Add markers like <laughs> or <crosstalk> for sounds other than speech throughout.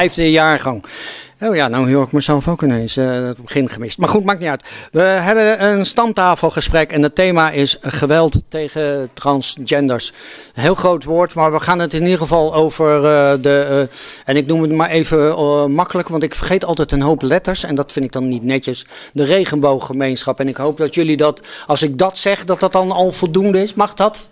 vijfde jaargang. Oh ja, nou hoor ik mezelf ook ineens uh, het begin gemist. Maar goed, maakt niet uit. We hebben een stamtafelgesprek en het thema is geweld tegen transgenders. Een heel groot woord, maar we gaan het in ieder geval over uh, de... Uh, en ik noem het maar even makkelijk, want ik vergeet altijd een hoop letters. En dat vind ik dan niet netjes. De regenbooggemeenschap. En ik hoop dat jullie dat, als ik dat zeg, dat dat dan al voldoende is. Mag dat?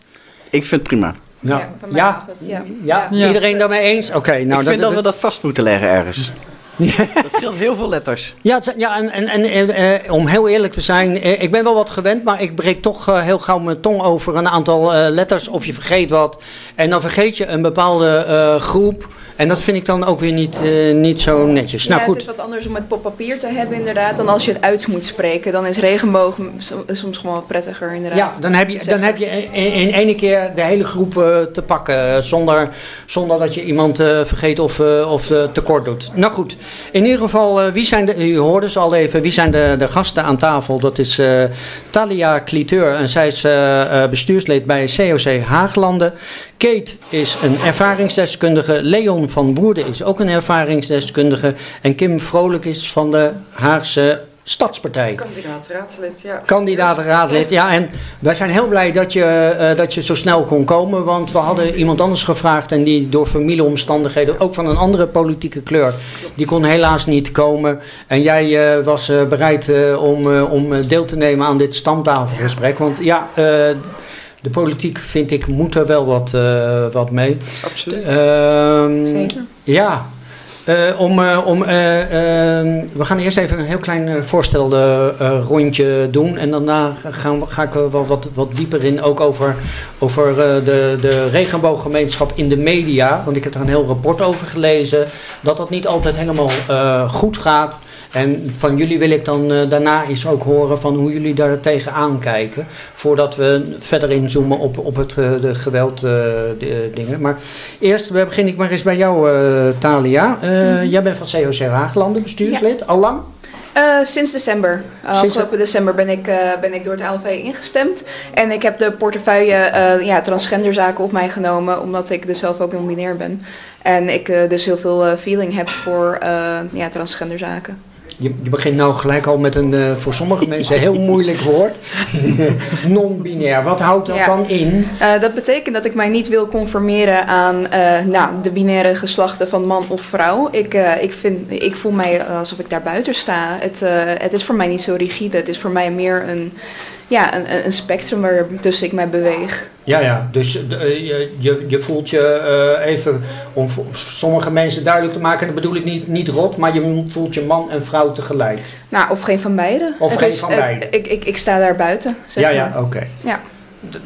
Ik vind het prima. Nou, ja, ja, ja, ja, iedereen daarmee eens? Oké, okay, nou, ik vind dat, dat we dat vast moeten leggen ergens. <laughs> dat scheelt heel veel letters. Ja, ja en, en, en eh, om heel eerlijk te zijn, eh, ik ben wel wat gewend, maar ik breek toch eh, heel gauw mijn tong over een aantal eh, letters of je vergeet wat. En dan vergeet je een bepaalde eh, groep. En dat vind ik dan ook weer niet, uh, niet zo netjes. Ja, nou, goed. Het is wat anders om het op papier te hebben inderdaad dan als je het uit moet spreken. Dan is regenboog soms gewoon wat prettiger inderdaad. Ja, dan heb je, dan heb je in, in ene keer de hele groep uh, te pakken zonder, zonder dat je iemand uh, vergeet of, of tekort doet. Nou goed, in ieder geval, wie zijn de, u hoorde ze al even, wie zijn de, de gasten aan tafel? Dat is Talia Cliteur en zij is bestuurslid bij COC Haaglanden. Kate is een ervaringsdeskundige. Leon van Woerden is ook een ervaringsdeskundige. En Kim Vrolijk is van de Haagse Stadspartij. Kandidaat raadslid, ja. Kandidaat raadslid, ja. En wij zijn heel blij dat je, uh, dat je zo snel kon komen. Want we hadden iemand anders gevraagd. En die door familieomstandigheden, ook van een andere politieke kleur. Die kon helaas niet komen. En jij uh, was uh, bereid om, om deel te nemen aan dit stamtafelgesprek. Want ja de politiek, vind ik, moet er wel wat, uh, wat mee. Absoluut. Uh, Zeker. Ja. Uh, om, uh, om, we gaan eerst even een heel klein voorstel rondje doen. En daarna gaan, ga ik wel wat, wat dieper in. Ook over, over de, de regenbooggemeenschap in de media. Want ik heb er een heel rapport over gelezen. Dat dat niet altijd helemaal goed gaat. En van jullie wil ik dan daarna eens ook horen van hoe jullie daar tegenaan kijken. Voordat we verder inzoomen op, op het de geweld de, dingen. Maar eerst begin ik maar eens bij jou, Talia. -hmm. Jij bent van COC Haaglanden, bestuurslid, ja. al lang? Uh, sinds december. Uh, sinds afgelopen december ben ik, uh, ben ik door het LV ingestemd. En ik heb de portefeuille ja, transgenderzaken op mij genomen, omdat ik dus zelf ook non-binair ben. En ik dus heel veel feeling heb voor ja, transgenderzaken. Je, je, begint nou gelijk al met een uh, voor sommige <laughs> mensen heel moeilijk woord. <laughs> Non-binair. Wat houdt dat ja. dan in? Uh, dat betekent dat ik mij niet wil conformeren aan uh, nou, de binaire geslachten van man of vrouw. Ik, ik, vind, ik voel mij alsof ik daar buiten sta. Het, het is voor mij niet zo rigide. Het is voor mij meer een, ja, een, een spectrum waartussen ik mij beweeg. Ja, ja. Dus je, je, je voelt je uh, even, om sommige mensen duidelijk te maken, dat bedoel ik niet, niet rot, maar je voelt je man en vrouw tegelijk. Nou, of geen van beiden. Of het geen is, van beiden. Uh, ik, ik, ik sta daar buiten. Zeg ja, ja, oké. Okay. Ja.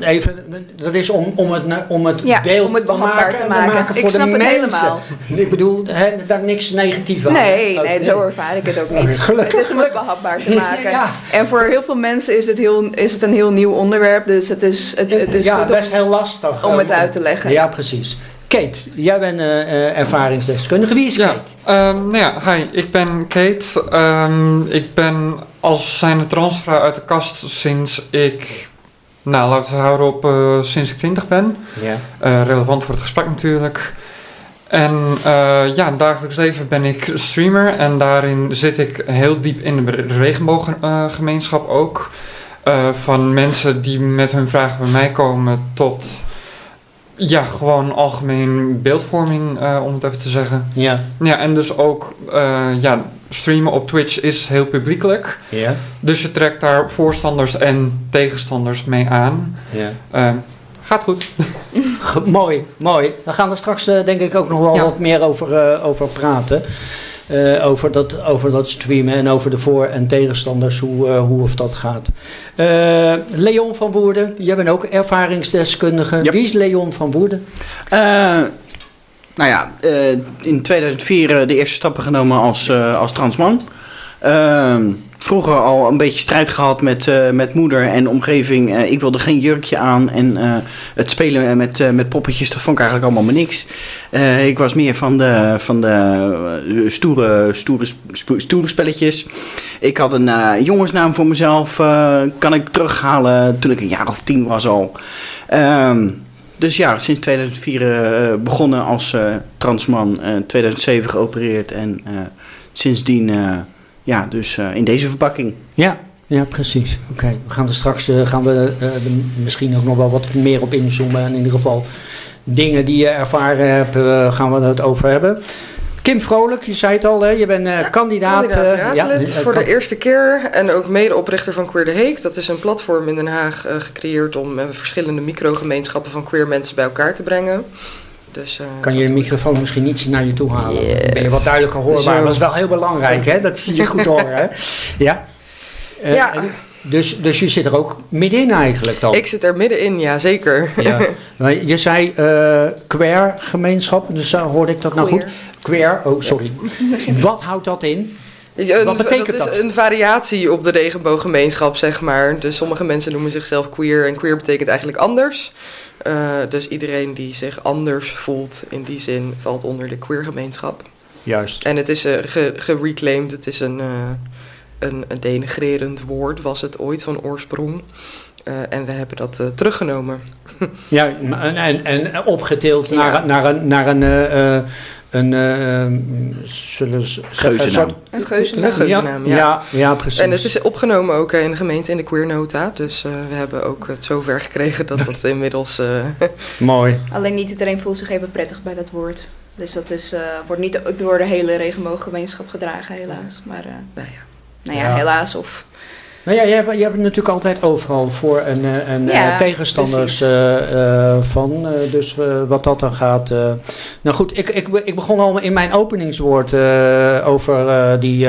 Even, dat is om, om het, om het ja, beeld om het te maken, te maken. maken voor ik snap de het mensen. helemaal. <laughs> Ik bedoel, he, daar niks negatief aan. Nee, okay. nee, zo ervaar ik het ook niet. Gelukkig, het is om het behapbaar te <laughs> maken. Ja. En voor heel veel mensen is het, heel, is het een heel nieuw onderwerp. Dus het is, het, het is ja, goed best om, heel lastig. om het uit te leggen. Ja, precies. Kate, jij bent uh, ervaringsdeskundige. Wie is ja, Kate? Um, nou ja, hi, ik ben Kate. Um, ik ben als zijnde transvrouw uit de kast sinds ik nou, laten we het houden op uh, sinds ik 20 ben. Ja. Uh, relevant voor het gesprek natuurlijk. En uh, ja, in dagelijks leven ben ik streamer en daarin zit ik heel diep in de regenbooggemeenschap ook. van mensen die met hun vragen bij mij komen tot ja, gewoon algemeen beeldvorming, om het even te zeggen. Ja. Ja, en dus ook ja, streamen op Twitch is heel publiekelijk. Ja. Dus je trekt daar voorstanders en tegenstanders mee aan. Ja. Uh, gaat goed. <laughs> mooi, mooi. We gaan er straks uh, denk ik ook nog wel ja. wat meer over, uh, over praten. Over, dat, over dat streamen en over de voor- en tegenstanders, hoe, hoe of dat gaat. Leon van Woerden, jij bent ook ervaringsdeskundige. Yep. Wie is Leon van Woerden? Nou ja, in 2004 uh, de eerste stappen genomen als, als transman. Ehm, vroeger al een beetje strijd gehad met, met moeder en omgeving. ik wilde geen jurkje aan en het spelen met, met poppetjes, dat vond ik eigenlijk allemaal maar niks. ik was meer van de, van de stoere, stoere, stoere spelletjes. Ik had een jongensnaam voor mezelf, kan ik terughalen toen ik een jaar of tien was al. Um, dus ja, sinds 2004 eh, begonnen als eh, transman. eh 2007 geopereerd. En eh, sindsdien, eh, ja, dus eh, in deze verpakking. Ja, ja precies. Oké, we gaan er straks eh, gaan we, eh, misschien ook nog wel wat meer op inzoomen. En in ieder geval dingen die je ervaren hebt, gaan we het over hebben. Kim Vrolijk, je zei het al, hè? je bent eh, kandidaat. eh, Kandidaat raadslid eh, voor kan- de eerste keer en ook medeoprichter van Queer de Heek. Dat is een platform in Den Haag eh, gecreëerd om eh, verschillende microgemeenschappen van queer mensen bij elkaar te brengen. Dus, eh, Kan je de microfoon misschien iets naar je toe halen? Dan ben je wat Yes. duidelijker hoorbaar. Zo. Dat is wel heel belangrijk, hè? Dat zie je goed <laughs> horen, hè? Ja. Eh, Ja. Dus, dus je zit er ook middenin eigenlijk dan? Ik zit er middenin, ja zeker. Ja. <laughs> Je zei eh queer gemeenschap, dus uh, hoorde ik dat nou goed? Queer. Queer, oh sorry. <laughs> Wat houdt dat in? Een- Wat betekent dat? dat? is een variatie op de regenbooggemeenschap, zeg maar. Dus sommige mensen noemen zichzelf queer en queer betekent eigenlijk anders. Eh, dus iedereen die zich anders voelt in die zin valt onder de queergemeenschap. Juist. En het is eh, ge- gereclaimed, het is een, eh, een, een denigrerend woord, was het ooit van oorsprong. Eh, en we hebben dat eh, teruggenomen. <laughs> Ja, en, en, en opgetild Ja. naar, naar een, naar een, eh, eh, een eh, zullen Geuzennaam. een soort- Een geuzennaam. Een geuzennaam, ja. ja, ja, precies. En het is opgenomen ook eh, in de gemeente in de queernota. Dus eh, we hebben ook het zover gekregen dat dat <laughs> inmiddels... eh, <laughs> Mooi. Alleen niet iedereen voelt zich even prettig bij dat woord. Dus dat is, eh, wordt niet door de hele regenbooggemeenschap gedragen, helaas. Maar, eh, nou ja. nou ja, Ja. helaas. Of, Nou ja, je hebt, je hebt natuurlijk altijd overal voor- en, eh, en eh, Ja, tegenstanders eh, van. dus wat dat dan gaat. Nou goed, ik, ik, ik begon al in mijn openingswoord over die,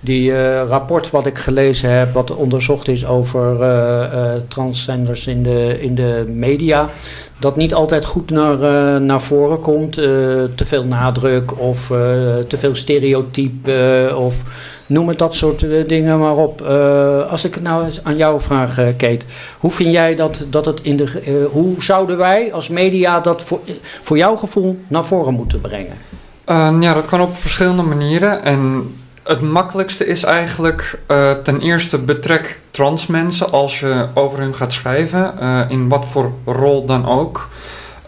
die rapport wat ik gelezen heb, wat onderzocht is over eh, transgenders in de, in de media. Dat niet altijd goed naar, naar voren komt. te veel nadruk of te veel stereotype of noem het dat soort eh, dingen maar op. Eh, als ik het nou eens aan jou vraag, eh, Kate. Hoe vind jij dat, dat het in de... hoe zouden wij als media dat voor, voor jouw gevoel naar voren moeten brengen? Eh, ja, dat kan op verschillende manieren. En het makkelijkste is eigenlijk ten eerste betrek trans mensen als je over hun gaat schrijven, in wat voor rol dan ook.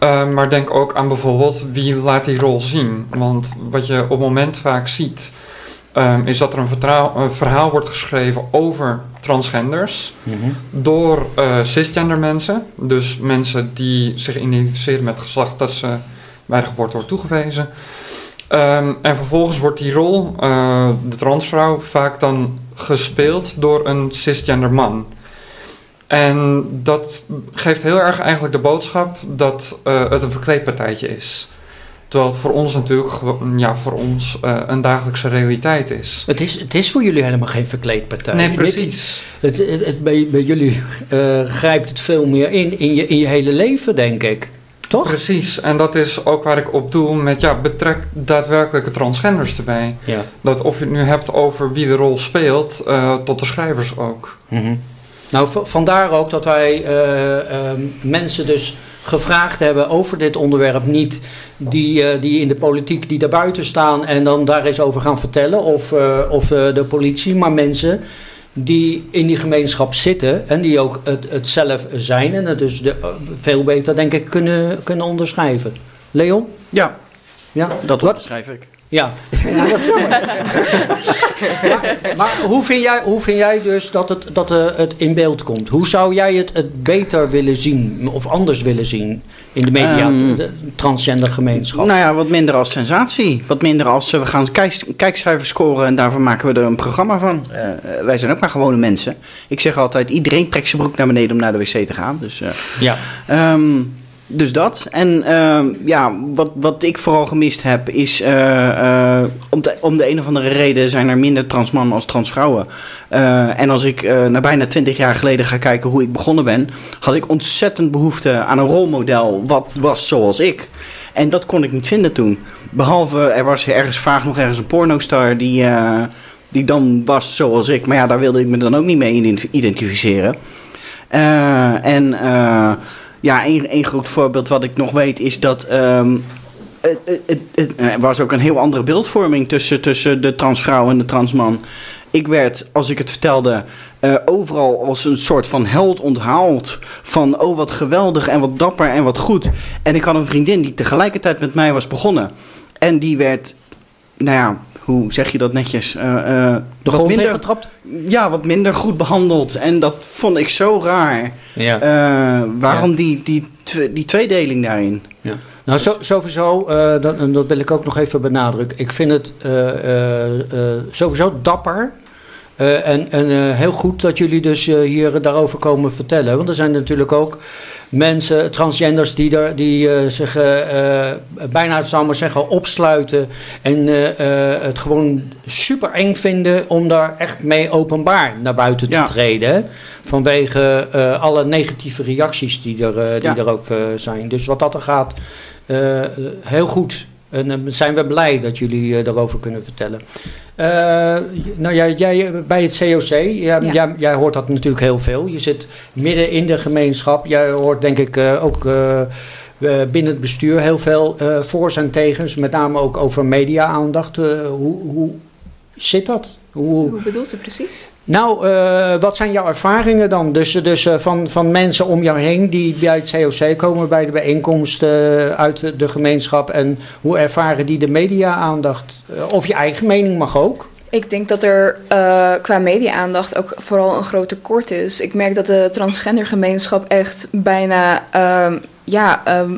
Eh, maar denk ook aan bijvoorbeeld wie laat die rol zien. Want wat je op het moment vaak ziet, ehm, is dat er een, verhaal wordt geschreven over transgenders door eh, cisgender mensen. Dus mensen die zich identificeren met het geslacht dat ze bij de geboorte wordt toegewezen. Ehm, en vervolgens wordt die rol, eh, de transvrouw, vaak dan gespeeld door een cisgender man. En dat geeft heel erg eigenlijk de boodschap dat eh, het een verkleedpartijtje is. Terwijl het voor ons natuurlijk gewoon- ja, voor ons, eh, een dagelijkse realiteit is. Het is, het is voor jullie helemaal geen verkleedpartij. Nee, precies. Het, het, het- bij, bij jullie eh, grijpt het veel meer in, in je, in je hele leven, denk ik. Toch? Precies, en dat is ook waar ik op doel met ja, betrek daadwerkelijke transgenders erbij. Ja. Dat of je het nu hebt over wie de rol speelt, eh, tot de schrijvers ook. Nou, v- vandaar ook dat wij mensen dus gevraagd hebben over dit onderwerp. Niet die, eh, die in de politiek, die daarbuiten staan en dan daar eens over gaan vertellen. Of, eh, of eh, de politie, maar mensen die in die gemeenschap zitten en die ook het, het zelf zijn. En het dus de, veel beter, denk ik, kunnen, kunnen onderschrijven. Leon? Ja, Ja, dat Wat- onderschrijf ik. Ja, ja dat snap ik. <laughs> maar maar hoe, vind jij, hoe vind jij dus dat, het, dat eh, het in beeld komt? Hoe zou jij het, het beter willen zien of anders willen zien in de media, Ehm, de, de transgender gemeenschap? Nou ja, wat minder als sensatie. Wat minder als eh, we gaan kijk, kijkcijfers scoren en daarvan maken we er een programma van. Eh, wij zijn ook maar gewone mensen. Ik zeg altijd, iedereen trekt zijn broek naar beneden om naar de wc te gaan. Dus, eh, ja. Ehm, dus dat. En ehm, ja, wat, wat ik vooral gemist heb is... eh, eh, om, om de een of andere reden zijn er minder transmannen als transvrouwen. Eh, en als ik naar bijna twintig jaar geleden ga kijken hoe ik begonnen ben... had ik ontzettend behoefte aan een rolmodel wat was zoals ik. En dat kon ik niet vinden toen. Behalve, er was ergens vaag nog ergens een pornostar die... die dan was zoals ik. Maar ja, daar wilde ik me dan ook niet mee ident- identificeren. En ja, één groot voorbeeld wat ik nog weet is dat. ehm, het, er was ook een heel andere beeldvorming tussen, tussen de transvrouw en de transman. Ik werd, als ik het vertelde, eh, overal als een soort van held onthaald. Van oh wat geweldig en wat dapper en wat goed. En ik had een vriendin die tegelijkertijd met mij was begonnen. En die werd, nou ja, hoe zeg je dat netjes? Eh, De grond minder, tegengetrapt? Ja, wat minder goed behandeld. En dat vond ik zo raar. Ja. Eh, waarom die, die, die tweedeling daarin? Ja. Nou, zo, sowieso, dat, dat wil ik ook nog even benadrukken. Ik vind het sowieso dapper. en en heel goed dat jullie dus hier daarover komen vertellen. Want er zijn natuurlijk ook mensen, transgenders, die, er, die eh, zich eh, eh, bijna, zou maar zeggen, opsluiten. En het gewoon super eng vinden om daar echt mee openbaar naar buiten te Ja. treden. Vanwege alle negatieve reacties die er, die Ja. er ook zijn. Dus wat dat er gaat, heel goed. En dan zijn we blij dat jullie eh, daarover kunnen vertellen. Eh, nou ja, jij bij het COC, jij, jij, jij hoort dat natuurlijk heel veel. Je zit midden in de gemeenschap. Jij hoort denk ik eh, ook eh, eh, binnen het bestuur heel veel eh voor's en tegens. Met name ook over media-aandacht. Eh, hoe, hoe zit dat? Hoe, Hoe bedoelt u precies? Nou, eh, wat zijn jouw ervaringen dan? Dus, dus eh, van, van mensen om jou heen die bij het COC komen, bij de bijeenkomst eh, uit de gemeenschap. En hoe ervaren die de media-aandacht? Of je eigen mening mag ook. Ik denk dat er qua media-aandacht ook vooral een groot tekort is. Ik merk dat de transgendergemeenschap echt bijna ehm, ja, ehm,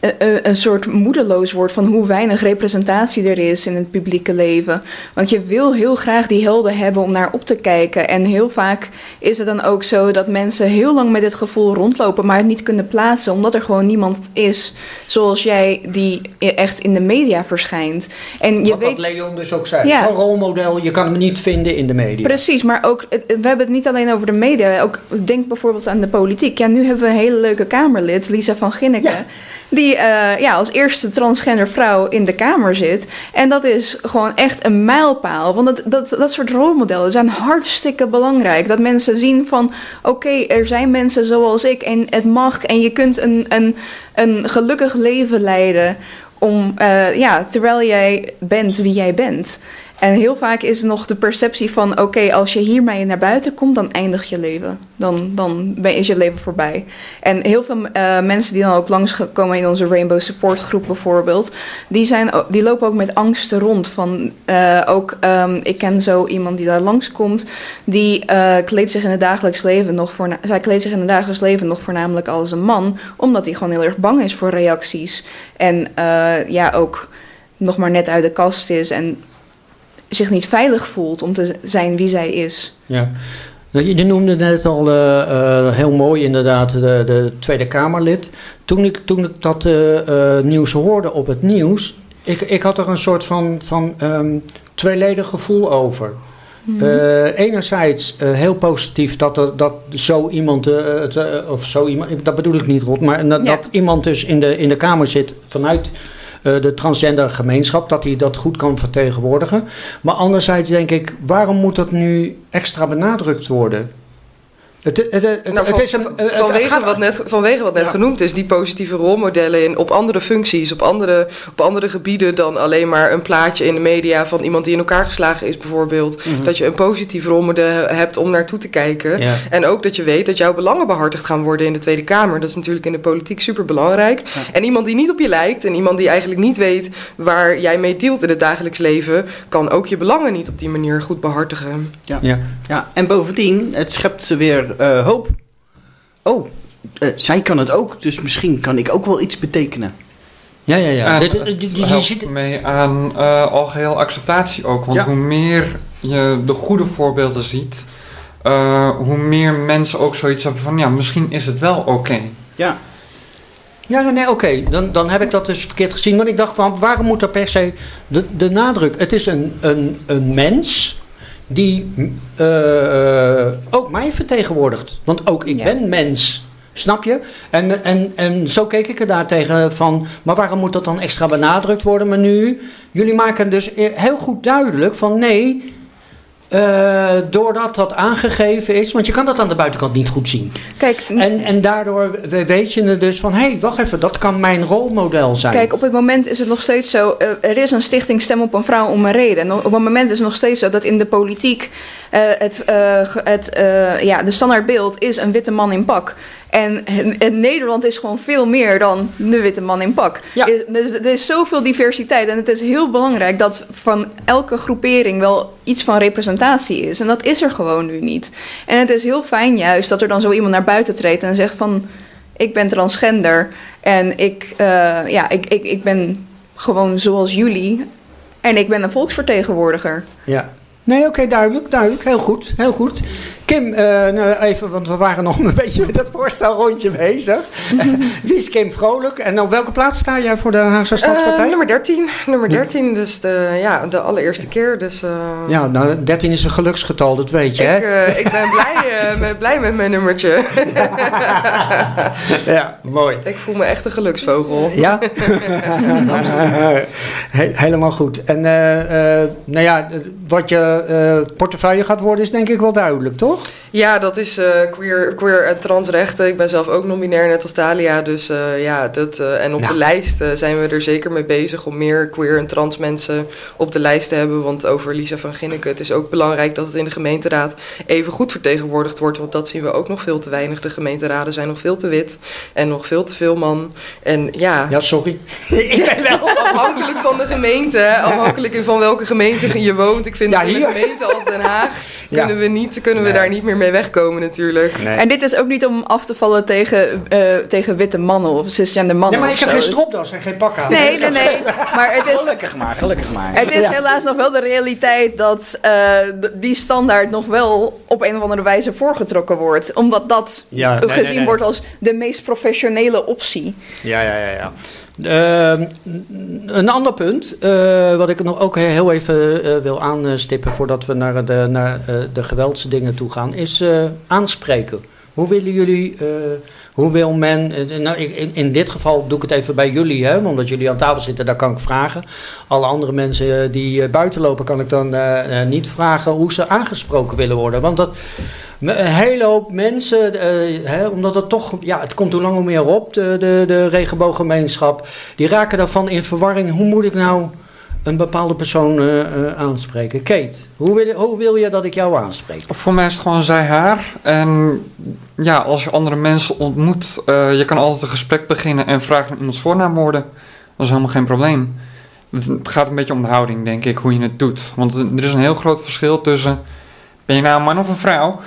een, een- een soort moedeloos wordt van hoe weinig representatie er is in het publieke leven. Want je wil heel graag die helden hebben om naar op te kijken. En heel vaak is het dan ook zo dat mensen heel lang met het gevoel rondlopen, maar het niet kunnen plaatsen, omdat er gewoon niemand is zoals jij die echt in de media verschijnt. En je wat, weet wat Leon dus ook zei. Ja. Zo'n rolmodel, je kan hem niet vinden in de media. Precies, maar ook, we hebben het niet alleen over de media. Ook, denk bijvoorbeeld aan de politiek. Ja, nu hebben we een hele leuke Kamerlid, Lisa van Ginneken. Die eh, ja, als eerste transgender vrouw in de Kamer zit. En dat is gewoon echt een mijlpaal. Want dat, dat, dat soort rolmodellen zijn hartstikke belangrijk. Dat mensen zien van, oké, er zijn mensen zoals ik. En het mag. En je kunt een, een, een gelukkig leven leiden. Om, eh, ja, terwijl jij bent wie jij bent. En heel vaak is nog de perceptie van: oké, als je hiermee naar buiten komt, dan eindigt je leven. Dan, dan is je leven voorbij. En heel veel eh, mensen die dan ook langskomen in onze Rainbow Support groep bijvoorbeeld, die, zijn, die lopen ook met angsten rond. Van, eh, ook, ehm, ik ken zo iemand die daar langskomt, die eh, kleedt zich in het dagelijks leven nog voor. Zij kleedt zich in het dagelijks leven nog voornamelijk als een man, omdat hij gewoon heel erg bang is voor reacties. En ja, ook nog maar net uit de kast is en zich niet veilig voelt om te zijn wie zij is. Ja. Nou, Je noemde net al eh, eh, heel mooi inderdaad de, de Tweede Kamerlid. Toen ik, toen ik dat eh, nieuws hoorde op het nieuws, ik, ik had er een soort van, van ehm, tweeledig gevoel over. Eh, enerzijds heel positief dat, er, dat zo iemand, het, of zo iemand, dat bedoel ik niet rot, maar dat, Ja. dat iemand dus in de, in de Kamer zit vanuit de transgender gemeenschap, dat hij dat goed kan vertegenwoordigen. Maar anderzijds denk ik, waarom moet dat nu extra benadrukt worden? Het, het, het, het- het van- is een, het vanwege, gaat- wat net, vanwege wat net Ja. genoemd is, die positieve rolmodellen in, op andere functies, op andere, op andere gebieden dan alleen maar een plaatje in de media van iemand die in elkaar geslagen is, bijvoorbeeld. Dat je een positief rolmodel hebt om naartoe te kijken. Ja. En ook dat je weet dat jouw belangen behartigd gaan worden in de Tweede Kamer. Dat is natuurlijk in de politiek super belangrijk. En iemand die niet op je lijkt en iemand die eigenlijk niet weet waar jij mee dealt in het dagelijks leven, kan ook je belangen niet op die manier goed behartigen. Ja. Ja, en bovendien, het schept weer eh, hoop. Oh, eh, zij kan het ook, dus misschien kan ik ook wel iets betekenen. Ja, ja, ja. Dit- je helpt mee aan eh algeheel acceptatie ook. Want Ja. hoe meer je de goede voorbeelden ziet, eh, hoe meer mensen ook zoiets hebben van ja, misschien is het wel oké. Ja, Ja, nee, nee oké. Dan, dan heb ik dat dus verkeerd gezien. Want ik dacht van, waarom moet er per se de, de nadruk? Het is een, een, een mens die eh, ook mij vertegenwoordigt. Want ook ik Ja. ben mens. Snap je? En, en, en zo keek ik er daartegen van, maar waarom moet dat dan extra benadrukt worden? Maar nu, jullie maken dus heel goed duidelijk van nee, eh, doordat dat aangegeven is, want je kan dat aan de buitenkant niet goed zien. Kijk, En, en daardoor we- weet je er dus van, hé, hey, wacht even, dat kan mijn rolmodel zijn. Kijk, op het moment is het nog steeds zo. eh, er is een stichting Stem op een Vrouw om een reden. En op het moment is het nog steeds zo dat in de politiek. Eh, het, eh, het, eh, ja, de standaardbeeld is een witte man in pak. En, Nederland is gewoon veel meer dan de witte man in pak. Ja. Er, dus er is zoveel diversiteit. En het is heel belangrijk dat van elke groepering wel iets van representatie is. En dat is er gewoon nu niet. En het is heel fijn juist dat er dan zo iemand naar buiten treedt en zegt van... Ik ben transgender en ik, ja, ik, ik, ik ben gewoon zoals jullie. En ik ben een volksvertegenwoordiger. Ja. Nee, oké, duidelijk, duidelijk. Heel goed, heel goed. Kim, eh, nou even, want we waren nog <laughs> een beetje met dat voorstelrondje bezig. <laughs> Wie is Kim Vrolijk? En op welke plaats sta jij voor de Haagse Eh, Stadspartij? nummer 13. Nummer 13, dus de, ja, de allereerste keer. Dus, eh, ja, nou, 13 is een geluksgetal, dat weet je, ik, hè? ik ben blij, <laughs> met, blij met mijn nummertje. ja, mooi. ik voel me echt een geluksvogel. Ja? He- helemaal goed. En nou ja, wat je portefeuille gaat worden is denk ik wel duidelijk, toch? Ja, dat is eh, queer, queer en transrechten. Ik ben zelf ook non-binair, net als Talia. Dus eh, ja, dat, eh, en op Nou. de lijst zijn we er zeker mee bezig om meer queer en trans mensen op de lijst te hebben. Want over Lisa van Ginneke, het is ook belangrijk dat het in de gemeenteraad even goed vertegenwoordigd wordt. Want dat zien we ook nog veel te weinig. De gemeenteraden zijn nog veel te wit en nog veel te veel man. En ja, Ja, sorry. <laughs> ik ben wel. afhankelijk van de gemeente, afhankelijk van welke gemeente je woont. Ik vind Ja, dat in een gemeente als Den Haag <laughs> Ja. kunnen we, niet, kunnen we daar niet meer mee wegkomen natuurlijk. En dit is ook niet om af te vallen tegen, eh, tegen witte mannen of cisgender mannen. Nee, maar ik heb zo. geen stropdas en geen pak aan. Nee, <laughs> nee, nee. Maar het is, Gelukkig maar, gelukkig maar. het is Ja. helaas nog wel de realiteit dat eh, die standaard nog wel op een of andere wijze voorgetrokken wordt. Omdat dat Ja, nee, nee, gezien nee. wordt als de meest professionele optie. Ja, ja, ja. ja. Ehm, een ander punt, eh, wat ik nog ook heel even eh, wil aanstippen voordat we naar de, naar, eh, de geweldsdingen toe gaan, is aanspreken. Hoe willen jullie, hoe wil men, eh, nou, in, in dit geval doe ik het even bij jullie, hè, omdat jullie aan tafel zitten, daar kan ik vragen. Alle andere mensen eh, die eh, buiten lopen, kan ik dan niet vragen hoe ze aangesproken willen worden. Want dat, een hele hoop mensen, hè, omdat het toch, ja, het komt hoe langer hoe meer op, de, de, de regenbooggemeenschap, die raken daarvan in verwarring. Hoe moet ik nou een bepaalde persoon eh, eh, aanspreken? Kate, hoe wil, hoe wil je dat ik jou aanspreek? Voor mij is het gewoon zij, haar. En ja, als je andere mensen ontmoet, eh, je kan altijd een gesprek beginnen en vragen om iemands voornaamwoorden. Dat is helemaal geen probleem. Het gaat een beetje om de houding, denk ik, hoe je het doet. Want er is een heel groot verschil tussen. Ben je nou een man of een vrouw?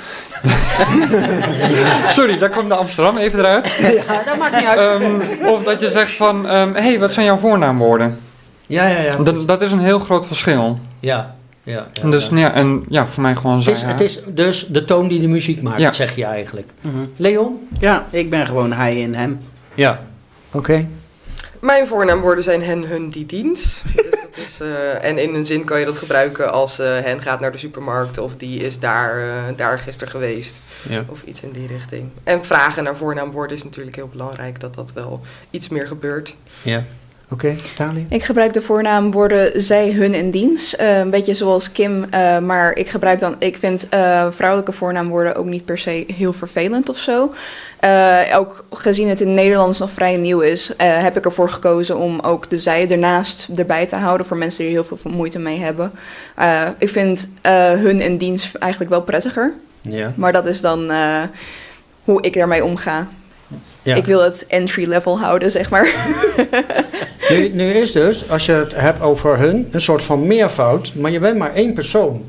<laughs> Sorry, daar komt de Amsterdam even eruit. Ja, dat maakt niet uit. Ehm, of dat je zegt van, hé, hey, wat zijn jouw voornaamwoorden? Ja, ja, ja. Dat, dat is een heel groot verschil. ja, ja, ja, dus ja. ja, en ja, voor mij gewoon Het zij, is, haar. het is dus de toon die de muziek maakt, Ja. zeg je eigenlijk. Mhm. Leon? Ja, ik ben gewoon hij en hem. Ja. Oké. Mijn voornaamwoorden zijn hen, hun, die, diens. <laughs> Dus dat is, eh, en in een zin kan je dat gebruiken als eh, hen gaat naar de supermarkt of die is daar, eh, daar gisteren geweest. Ja. Of iets in die richting. En vragen naar voornaamwoorden is natuurlijk heel belangrijk dat dat wel iets meer gebeurt. Ja. Oké, Tali? Ik gebruik de voornaamwoorden zij, hun en diens. Eh, een beetje zoals Kim, eh, maar ik gebruik dan, ik vind eh, vrouwelijke voornaamwoorden ook niet per se heel vervelend of zo. Ook gezien het in het Nederlands nog vrij nieuw is, heb ik ervoor gekozen om ook de zij ernaast erbij te houden voor mensen die er heel veel moeite mee hebben. Ik vind hun en diens eigenlijk wel prettiger, Ja. maar dat is dan hoe ik ermee omga. Ja. Ik wil het entry level houden, zeg maar. <laughs> Nu, nu is dus, als je het hebt over hun, een soort van meervoud, maar je bent maar één persoon.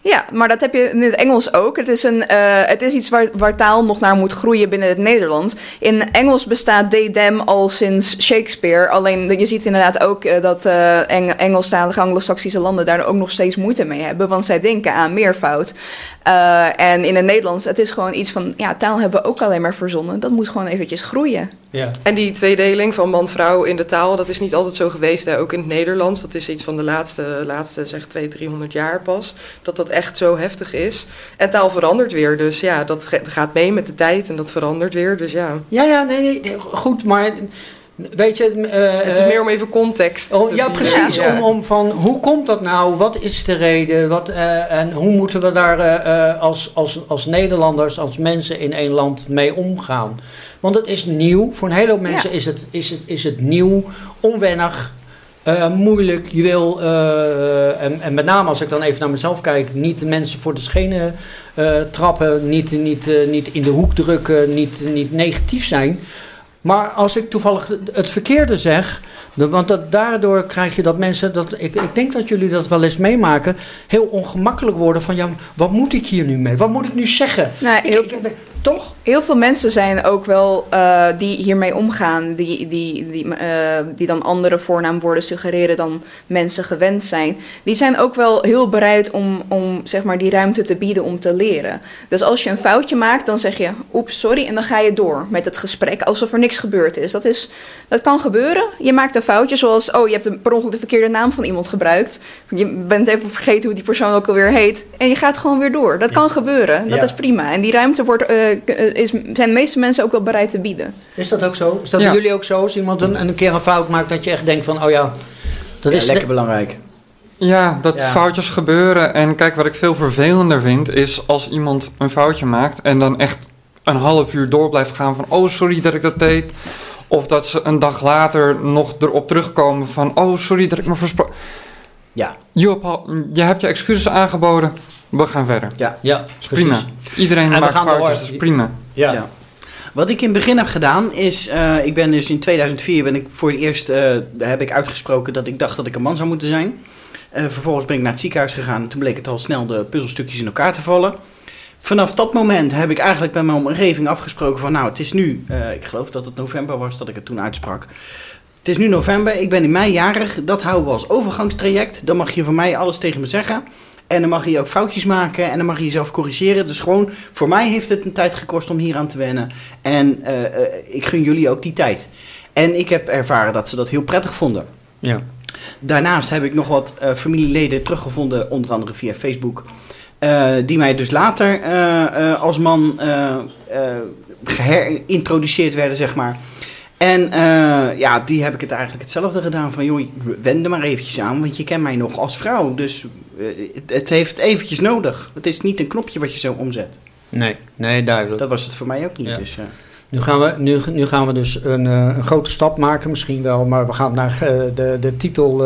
Ja, maar dat heb je in het Engels ook. Het is, een, eh, het is iets waar, waar taal nog naar moet groeien binnen het Nederlands. In Engels bestaat they, them al sinds Shakespeare. Alleen je ziet inderdaad ook eh, dat eh Eng Engelstalige Anglo-Saxische landen daar ook nog steeds moeite mee hebben. Want zij denken aan meervoud. Eh, en in het Nederlands, het is gewoon iets van... Ja, taal hebben we ook alleen maar verzonnen. Dat moet gewoon eventjes groeien. Ja. En die tweedeling van man-vrouw in de taal, dat is niet altijd zo geweest. Hè? Ook in het Nederlands, dat is iets van de laatste, laatste zeg 200, 300 jaar pas. Dat dat echt zo heftig is. En taal verandert weer, dus ja, dat gaat mee met de tijd en dat verandert weer. Dus ja, Ja, ja, nee, nee, nee, goed, maar weet je... eh, het is eh, meer om even context Oh, ja, precies. Ja. Om, om van hoe komt dat nou? Wat is de reden? Wat, eh, en hoe moeten we daar eh, eh, als, als, als Nederlanders, als mensen in één land mee omgaan? Want het is nieuw. Voor een hele hoop mensen is, het, is, het, is het nieuw, onwennig. eh, moeilijk. Je wil, eh, en, en met name als ik dan even naar mezelf kijk, niet de mensen voor de schenen eh, trappen, niet, niet, eh, niet in de hoek drukken, niet, niet negatief zijn. Maar als ik toevallig het verkeerde zeg, want dat, daardoor krijg je dat mensen, dat, ik, ik denk dat jullie dat wel eens meemaken, heel ongemakkelijk worden van ja, wat moet ik hier nu mee? Wat moet ik nu zeggen? Nou, Ik- heel, ik- toch? heel veel mensen zijn ook wel eh, die hiermee omgaan, die, die, die, eh, die dan andere voornaamwoorden suggereren dan mensen gewend zijn. Die zijn ook wel heel bereid om, om zeg maar, die ruimte te bieden om te leren. Dus als je een foutje maakt, dan zeg je oeps, sorry, en dan ga je door met het gesprek alsof er niks gebeurd is. Dat, is, dat kan gebeuren. Je maakt een foutje, zoals oh, je hebt een, per ongeluk de verkeerde naam van iemand gebruikt. Je bent even vergeten hoe die persoon ook alweer heet. En je gaat gewoon weer door. Dat kan gebeuren. Dat Ja. is prima. En die ruimte wordt, eh, is, zijn de meeste mensen ook wel bereid te bieden. Is dat ook zo? Is dat Ja. bij jullie ook zo? Als iemand een, een keer een fout maakt, dat je echt denkt van, oh ja, dat Ja, is lekker belangrijk. Ja, dat Ja. foutjes gebeuren. En kijk, wat ik veel vervelender vind, is als iemand een foutje maakt en dan echt een half uur door blijft gaan van, oh sorry dat ik dat deed. Of dat ze een dag later nog erop terugkomen van, oh sorry dat ik me versproken. Ja. Je hebt je excuses aangeboden, we gaan verder. Ja, is prima. precies. Iedereen En maakt foutjes, dat is prima. Ja. Ja. Wat ik in het begin heb gedaan is, eh, ik ben dus in 2004 ben ik voor het eerst eh, heb ik uitgesproken dat ik dacht dat ik een man zou moeten zijn. Eh, vervolgens ben ik naar het ziekenhuis gegaan en toen bleek het al snel de puzzelstukjes in elkaar te vallen. Vanaf dat moment heb ik eigenlijk bij mijn omgeving afgesproken van nou het is nu, eh, ik geloof dat het november was dat ik het toen uitsprak. Het is nu november, ik ben in mei jarig, dat houden we als overgangstraject. Dan mag je van mij alles tegen me zeggen. En dan mag je ook foutjes maken en dan mag je jezelf corrigeren. Dus gewoon, voor mij heeft het een tijd gekost om hier aan te wennen. En eh, eh, ik gun jullie ook die tijd. En ik heb ervaren dat ze dat heel prettig vonden. Ja. Daarnaast heb ik nog wat eh, familieleden teruggevonden, onder andere via Facebook. die mij dus later als man geherintroduceerd werden, zeg maar. En eh, ja, die heb ik het eigenlijk hetzelfde gedaan. Van joh, wend er maar eventjes aan, want je kent mij nog als vrouw. Dus eh, het, heeft eventjes nodig. Het is niet een knopje wat je zo omzet. Nee, nee, duidelijk. Dat was het voor mij ook niet. Ja. Dus, eh, Nu gaan we, nu, nu gaan we dus een, een grote stap maken, misschien wel, maar we gaan naar de, de titel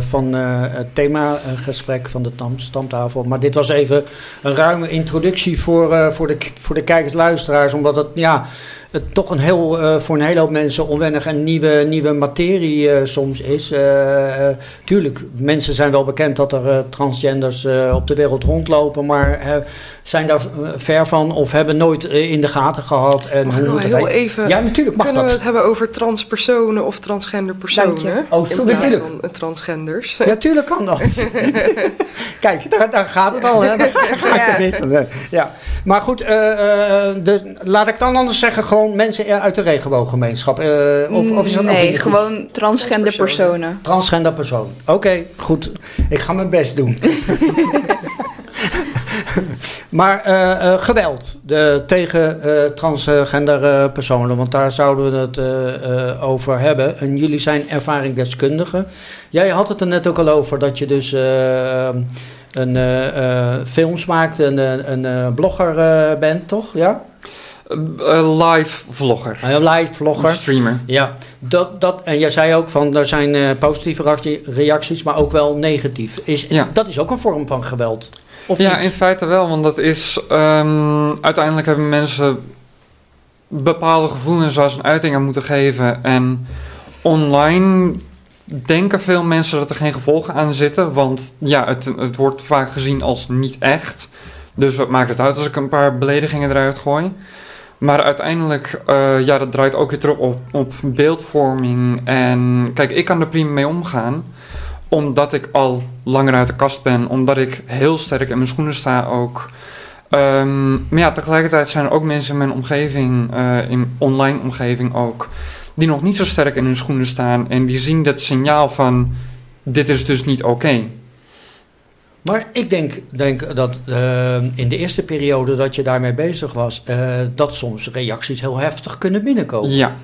van het themagesprek van de tam- stamtafel. Maar dit was even een ruime introductie voor, voor, de, voor de kijkers, luisteraars, omdat het ja, het toch een heel, eh, voor een hele hoop mensen onwennig en nieuwe, nieuwe materie eh, soms is. Eh, tuurlijk, mensen zijn wel bekend dat er transgenders op de wereld rondlopen, maar zijn daar ver van of hebben nooit in de gaten gehad. En Mag het heel even... ja, natuurlijk mag Kunnen we dat. het hebben over transpersonen of transgender personen? Oh, sorry, plaats tuurlijk. van eh, transgenders. Ja, tuurlijk kan dat. <laughs> Kijk, daar, daar gaat het al. Hè. Daar Ja. Ja. Maar goed, dus, laat ik dan anders zeggen, gewoon mensen uit de regenbooggemeenschap. Eh, of, of is dat ook nee, goed? gewoon transgender personen. Transgender persoon. Oké, goed. Ik ga mijn best doen. <laughs> maar eh, eh, geweld de, tegen transgender personen, want daar zouden we het over hebben. En jullie zijn ervaringsdeskundigen. Jij had het er net ook al over dat je dus een films maakt, een, een, blogger bent, toch? Ja? Eh, live vlogger. Een live vlogger. Streamer. Ja, dat, dat, en jij zei ook van er zijn eh, positieve reactie- reacties, maar ook wel negatief. Is, Ja. Dat is ook een vorm van geweld. Of ja, niet? in feite wel, want dat is. ehm, uiteindelijk hebben mensen bepaalde gevoelens waar ze een uiting aan moeten geven. En online denken veel mensen dat er geen gevolgen aan zitten, want ja, het, het wordt vaak gezien als niet echt. Dus wat maakt het uit als ik een paar beledigingen eruit gooi? Maar uiteindelijk, eh, ja, dat draait ook weer terug op, op beeldvorming. En kijk, ik kan er prima mee omgaan omdat ik al langer uit de kast ben, omdat ik heel sterk in mijn schoenen sta ook. Ehm, maar ja, tegelijkertijd zijn er ook mensen in mijn omgeving, eh, in online omgeving ook, die nog niet zo sterk in hun schoenen staan en die zien dat signaal van dit is dus niet oké. Maar ik denk, denk dat eh, in de eerste periode dat je daarmee bezig was, eh, dat soms reacties heel heftig kunnen binnenkomen. Ja.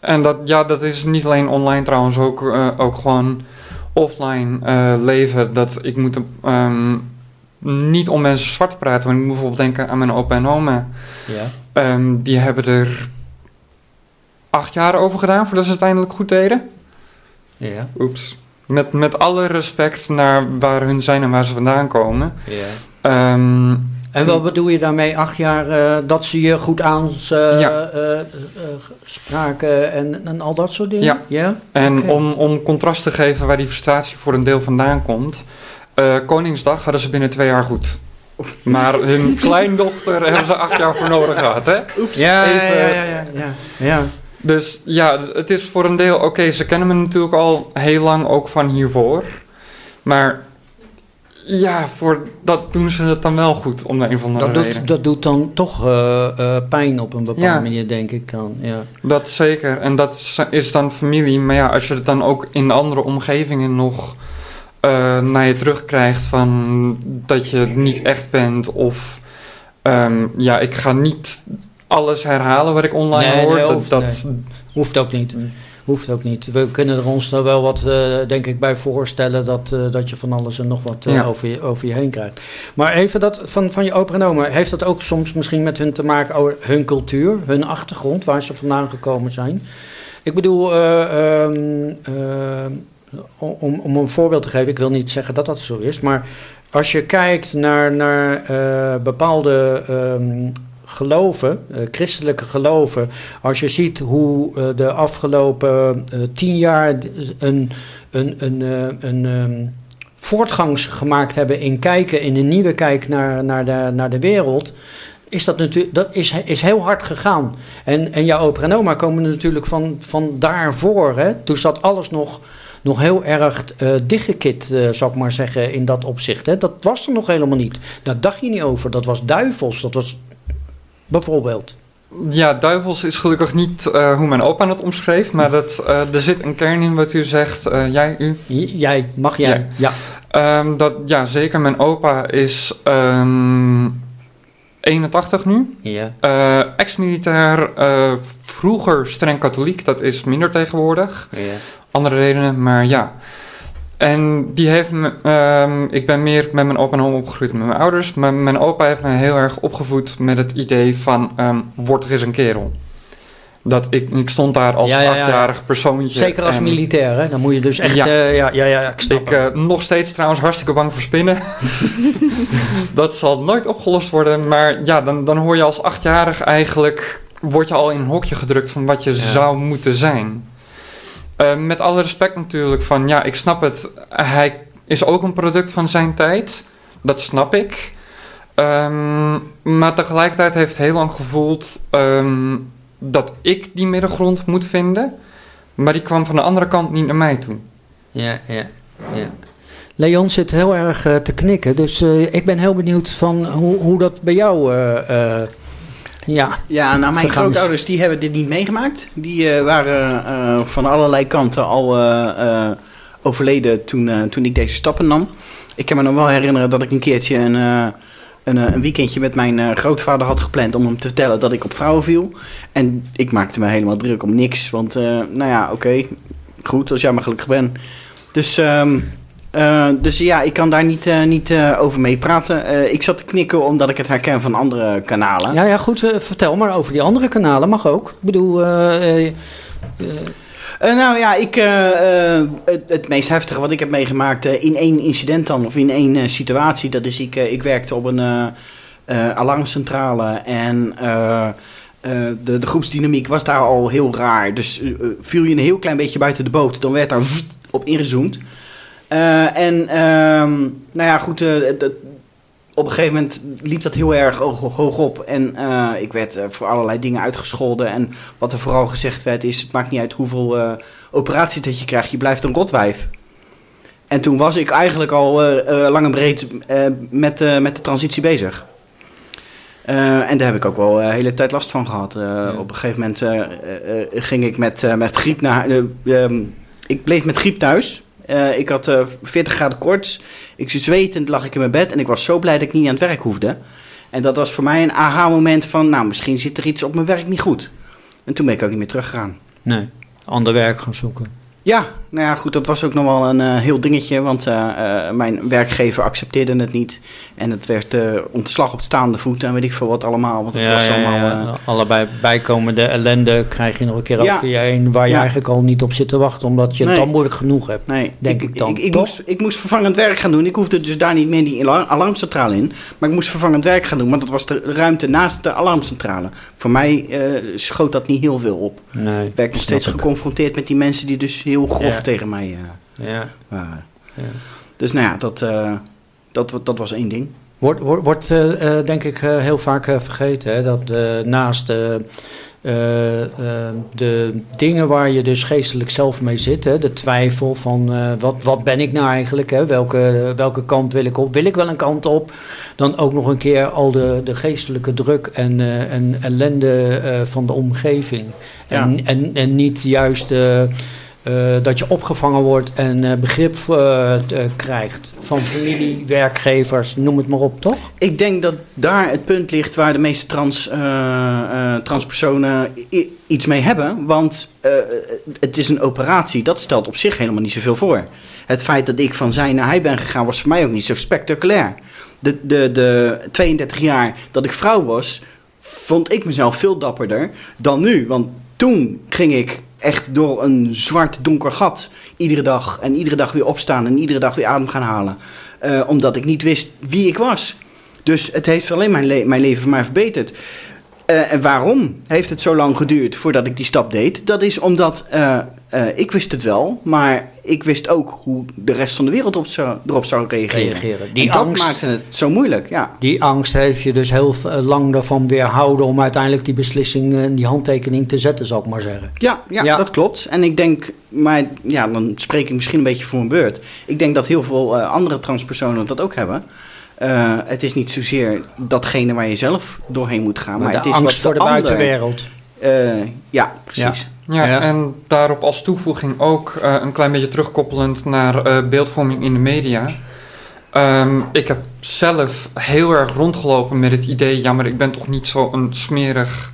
En dat, ja, dat is niet alleen online trouwens, ook, eh, ook gewoon offline leven. Dat ik moet ehm, niet om mensen zwart te praten, maar ik moet bijvoorbeeld denken aan mijn opa en oma. Ja. Ehm, die hebben er acht jaar over gedaan voordat ze het uiteindelijk goed deden. Ja. Oeps. Met, met alle respect naar waar hun zijn en waar ze vandaan komen. Ja. Ehm, En wat bedoel je daarmee, acht jaar, eh, dat ze je goed aanspraken Ja. spraken en, en al dat soort dingen? Ja. ja? En om, om contrast te geven waar die frustratie voor een deel vandaan komt. eh, Koningsdag hadden ze binnen twee jaar goed. Maar hun <laughs> kleindochter hebben ze acht jaar voor nodig gehad, hè? Ja, Even- ja, ja, ja, ja, ja. Dus ja, het is voor een deel... Oké, ze kennen me natuurlijk al heel lang, ook van hiervoor. Maar ja, voor, dat doen ze het dan wel goed, om de een of andere Dat, reden. doet, dat doet dan toch eh, eh, pijn op een bepaalde Ja. manier, denk ik dan. Ja. Dat zeker. En dat is- is dan familie. Maar ja, als je het dan ook in andere omgevingen nog eh, naar je terugkrijgt van dat je niet echt bent. Of ehm, ja, ik ga niet alles herhalen wat ik online Nee, hoor. nee, dat, hoeft- dat, Hoeft ook niet. Hoeft ook niet. We kunnen er ons er wel wat, eh, denk ik, bij voorstellen dat, eh, dat je van alles en nog wat eh, Ja. over, je, over je heen krijgt. Maar even dat van, van je opa en oma, heeft dat ook soms misschien met hun te maken over hun cultuur, hun achtergrond, waar ze vandaan gekomen zijn? Ik bedoel, eh, ehm, eh, om, om een voorbeeld te geven, ik wil niet zeggen dat dat zo is, maar als je kijkt naar, naar bepaalde ehm, geloven, eh, christelijke geloven, als je ziet hoe eh, de afgelopen eh, tien jaar een, een, een, een ehm, voortgang gemaakt hebben in kijken, in een nieuwe kijk naar, naar, de, naar de wereld. Is dat natuurlijk, dat is, is heel hard gegaan. En, en jouw opa en oma komen natuurlijk van, van daarvoor. Hè? Toen zat alles nog, nog heel erg eh dichtgekit, zou ik maar zeggen, in dat opzicht. Hè? Dat was er nog helemaal niet. Daar dacht je niet over. Dat was duivels. Dat was bijvoorbeeld. ja, duivels is gelukkig niet eh, hoe mijn opa het omschreef. Maar dat, eh, er zit een kern in wat u zegt. eh, jij, u. J- Jij, mag jij? Ja. Ehm, dat, ja, zeker. Mijn opa is ehm 81 nu. ja. Ex-militair, vroeger streng katholiek, dat is minder tegenwoordig. ja. Andere redenen, maar ja. En die heeft me, ehm, ik ben meer met mijn opa en oma opgegroeid met mijn ouders. Maar mijn opa heeft mij heel erg opgevoed met het idee van, ehm, word toch eens een kerel. Dat ik, ik stond daar als Ja, ja, ja. achtjarig persoontje. Zeker als en militair, hè? Dan moet je dus echt... Ja. Ja, ja, ja, ja, ik snap Ik eh, nog steeds trouwens hartstikke bang voor spinnen. <laughs> dat zal nooit opgelost worden. Maar ja, dan, dan hoor je als achtjarig eigenlijk... word je al in een hokje gedrukt van wat je zou moeten zijn. Eh, met alle respect natuurlijk van... ja, ik snap het. Hij is ook een product van zijn tijd. Dat snap ik. Ehm, maar tegelijkertijd heeft heel lang gevoeld... ehm, dat ik die middengrond moet vinden. Maar die kwam van de andere kant niet naar mij toe. Ja, ja, ja. Leon zit heel erg eh, te knikken, dus eh, ik ben heel benieuwd van hoe, hoe dat bij jou... ja, Ja, nou mijn is. grootouders die hebben dit niet meegemaakt. Die eh, waren eh, van allerlei kanten al eh, overleden toen, toen ik deze stappen nam. Ik kan me nog wel herinneren dat ik een keertje een, een, een weekendje met mijn grootvader had gepland om hem te vertellen dat ik op vrouwen viel. En ik maakte me helemaal druk om niks, want nou ja, oké, goed, als jij maar gelukkig bent. Dus, ehm, eh, dus ja, ik kan daar niet, eh, niet eh, over mee praten. Ik zat te knikken omdat ik het herken van andere kanalen. ja, ja goed, vertel maar over die andere kanalen, mag ook. Ik bedoel, nou ja, ik, het, het meest heftige wat ik heb meegemaakt in één incident dan, of in één situatie, dat is ik, ik werkte op een alarmcentrale en de, de groepsdynamiek was daar al heel raar. Dus viel je een heel klein beetje buiten de boot, dan werd daar <laughs> op ingezoomd. Eh, en ehm, nou ja, goed, eh, op een gegeven moment liep dat heel erg hoog, op. En eh, ik werd voor allerlei dingen uitgescholden. En wat er vooral gezegd werd is... het maakt niet uit hoeveel operaties dat je krijgt. Je blijft een rotwijf. En toen was ik eigenlijk al lang en breed met, met de transitie bezig. En daar heb ik ook wel een hele tijd last van gehad. Eh, Op een gegeven moment ging ik met, met griep naar... eh, ehm, ik bleef met griep thuis. Eh, ik had eh 40 graden koorts. Ik zwetend lag ik in mijn bed. En ik was zo blij dat ik niet aan het werk hoefde. En dat was voor mij een aha-moment van... nou, misschien zit er iets op mijn werk niet goed. En toen ben ik ook niet meer teruggegaan. nee, ander werk gaan zoeken. Ja, nou ja, goed, dat was ook nog wel een eh, heel dingetje, want eh, eh, mijn werkgever accepteerde het niet. En het werd ontslag op staande voet en weet ik veel wat allemaal. Want het Ja, was ja, allemaal... ja. Allebei bijkomende ellende krijg je nog een keer over je heen... waar je eigenlijk al niet op zit te wachten... omdat je het dan moeilijk genoeg hebt. Nee, Denk ik dan, Ik, ik, moest, ik moest vervangend werk gaan doen. Ik hoefde dus daar niet meer die alar- alarmcentrale in. Maar ik moest vervangend werk gaan doen, want dat was de ruimte naast de alarmcentrale. Voor mij schoot dat niet heel veel op. Nee, Ik werd nog steeds ik. geconfronteerd met die mensen die dus heel grof. Tegen mij eh, Ja. waren. Ja. Dus nou ja, dat, eh, dat, dat was één ding. Wordt, wordt, wordt eh, denk ik heel vaak vergeten hè, dat naast eh, de dingen waar je dus geestelijk zelf mee zit, hè, de twijfel van wat, wat ben ik nou eigenlijk, hè, welke, welke kant wil ik op, wil ik wel een kant op, dan ook nog een keer al de, de geestelijke druk en, en ellende van de omgeving. En, en, en niet juist eh, dat je opgevangen wordt en eh, begrip eh, krijgt van familie, werkgevers, noem het maar op, toch? Ik denk dat daar het punt ligt waar de meeste trans, transpersonen iets mee hebben. Want het is een operatie, dat stelt op zich helemaal niet zoveel voor. Het feit dat ik van zij naar hij ben gegaan was voor mij ook niet zo spectaculair. De, de, de 32 jaar dat ik vrouw was, vond ik mezelf veel dapperder dan nu. Want toen ging ik echt door een zwart donker gat iedere dag en iedere dag weer opstaan en iedere dag weer adem gaan halen. Eh, omdat ik niet wist wie ik was. Dus het heeft alleen mijn, mijn leven mij verbeterd. Eh, en waarom heeft het zo lang geduurd voordat ik die stap deed? Dat is omdat eh, eh, ik wist het wel, maar ik wist ook hoe de rest van de wereld op zou, erop zou reageren. Reageren. Die en dat angst- maakte het zo moeilijk, ja. Die angst heeft je dus heel eh, lang ervan weerhouden om uiteindelijk die beslissing eh, en die handtekening te zetten, zal ik maar zeggen. Ja, ja, Ja. dat klopt. En ik denk, maar ja, dan spreek ik misschien een beetje voor mijn beurt. Ik denk dat heel veel eh, andere transpersonen dat ook hebben. Eh, het is niet zozeer datgene waar je zelf doorheen moet gaan, maar, Maar het is angst wat voor de buitenwereld. Eh, ja, precies. Ja, Ja. en daarop als toevoeging ook eh, een klein beetje terugkoppelend naar eh, beeldvorming in de media. Ehm, ik heb zelf heel erg rondgelopen met het idee, ja, maar ik ben toch niet zo een smerig.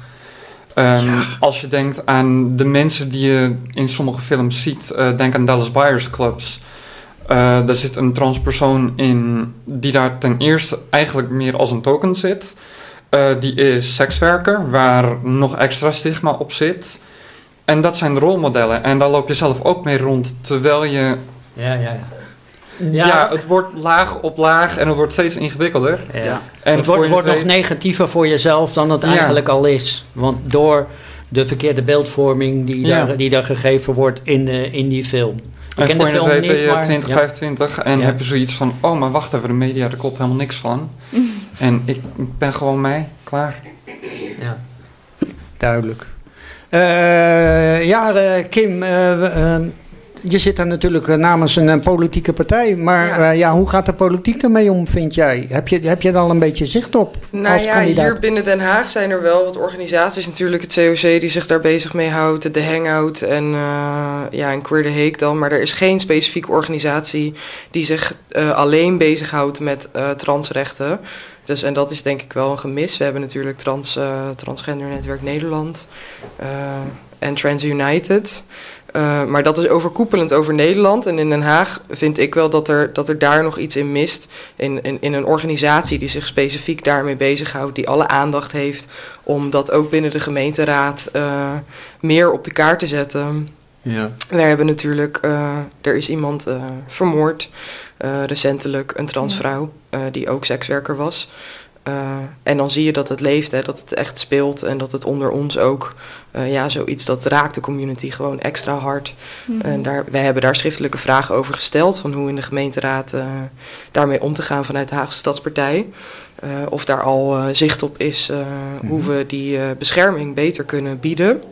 Ehm, Ja. Als je denkt aan de mensen die je in sommige films ziet, eh, denk aan Dallas Buyers Clubs. Eh, daar zit een transpersoon in die daar ten eerste eigenlijk meer als een token zit. Eh, die is sekswerker, waar nog extra stigma op zit. En dat zijn rolmodellen. En daar loop je zelf ook mee rond. Terwijl je. Ja, ja, ja. Ja, Ja, het wordt laag op laag en het wordt steeds ingewikkelder. Ja. En het wordt, wordt nog weet- negatiever voor jezelf dan het Ja. eigenlijk al is. Want door de verkeerde beeldvorming die, Ja. daar, die daar gegeven wordt in, eh, in die film. Ik En ken voor de het film niet, maar... 2025 en Ja. heb je zoiets van... Oh, maar wacht even, de media, daar klopt helemaal niks van. <laughs> en ik ben gewoon mij, klaar. Ja, duidelijk. Eh, ja, eh, Kim, eh, eh, je zit daar natuurlijk eh, namens een eh, politieke partij. Maar Ja. ja. ja, hoe gaat de politiek ermee om, vind jij? Heb je, heb je daar al een beetje zicht op Nou als ja, kandidaat? hier binnen Den Haag zijn er wel wat organisaties natuurlijk. Het COC die zich daar bezig mee houdt. De Hangout en, eh ja, en Queer de Heek dan. Maar er is geen specifieke organisatie die zich eh, alleen bezighoudt met eh, transrechten. Dus, en dat is denk ik wel een gemis. We hebben natuurlijk trans, eh, Transgender Netwerk Nederland eh, en Trans United. Eh, maar dat is overkoepelend over Nederland. En in Den Haag vind ik wel dat er, dat er daar nog iets in mist. In, in, in een organisatie die zich specifiek daarmee bezighoudt. Die alle aandacht heeft om dat ook binnen de gemeenteraad eh, meer op de kaart te zetten. Ja. We hebben natuurlijk, eh, er is iemand eh, vermoord, eh, recentelijk, een transvrouw, eh, die ook sekswerker was. Eh, en dan zie je dat het leeft, hè, dat het echt speelt en dat het onder ons ook, eh, ja, zoiets dat raakt de community gewoon extra hard. En daar, wij hebben daar schriftelijke vragen over gesteld, van hoe in de gemeenteraad eh, daarmee om te gaan vanuit de Haagse Stadspartij. Eh, of daar al eh, zicht op is eh, hoe we die eh, bescherming beter kunnen bieden.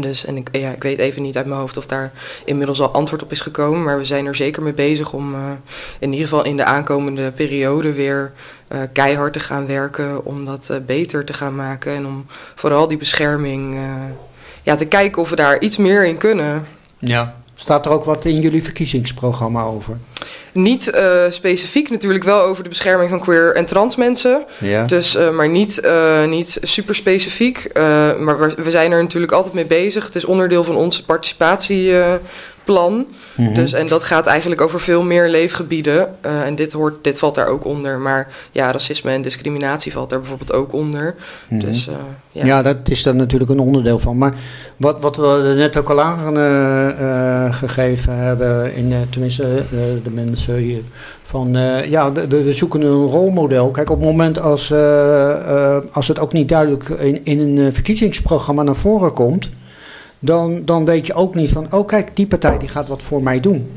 Dus, en ik, ja, ik weet even niet uit mijn hoofd of daar inmiddels al antwoord op is gekomen. Maar we zijn er zeker mee bezig om eh, in ieder geval in de aankomende periode weer eh, keihard te gaan werken. Om dat eh, beter te gaan maken. En om vooral die bescherming ja, te kijken of we daar iets meer in kunnen. ja. Staat er ook wat in jullie verkiezingsprogramma over? Niet eh, specifiek natuurlijk wel over de bescherming van queer en trans mensen. Ja. Dus, eh, maar niet, eh, niet super specifiek. Maar we, we zijn er natuurlijk altijd mee bezig. Het is onderdeel van ons plan. Mhm. Dus, en dat gaat eigenlijk over veel meer leefgebieden. Eh, en dit, hoort, dit valt daar ook onder. Maar ja, racisme en discriminatie valt daar bijvoorbeeld ook onder. Mhm. Dus eh, ja. Ja. dat is er natuurlijk een onderdeel van. Maar wat, wat we er net ook al aangegeven hebben, in, eh, tenminste eh, de mensen hier, van eh, ja, we, we zoeken een rolmodel. Kijk, op het moment als, eh, eh, als het ook niet duidelijk in, in een eh, verkiezingsprogramma naar voren komt, dan, dan weet je ook niet van, oh kijk, die partij die gaat wat voor mij doen.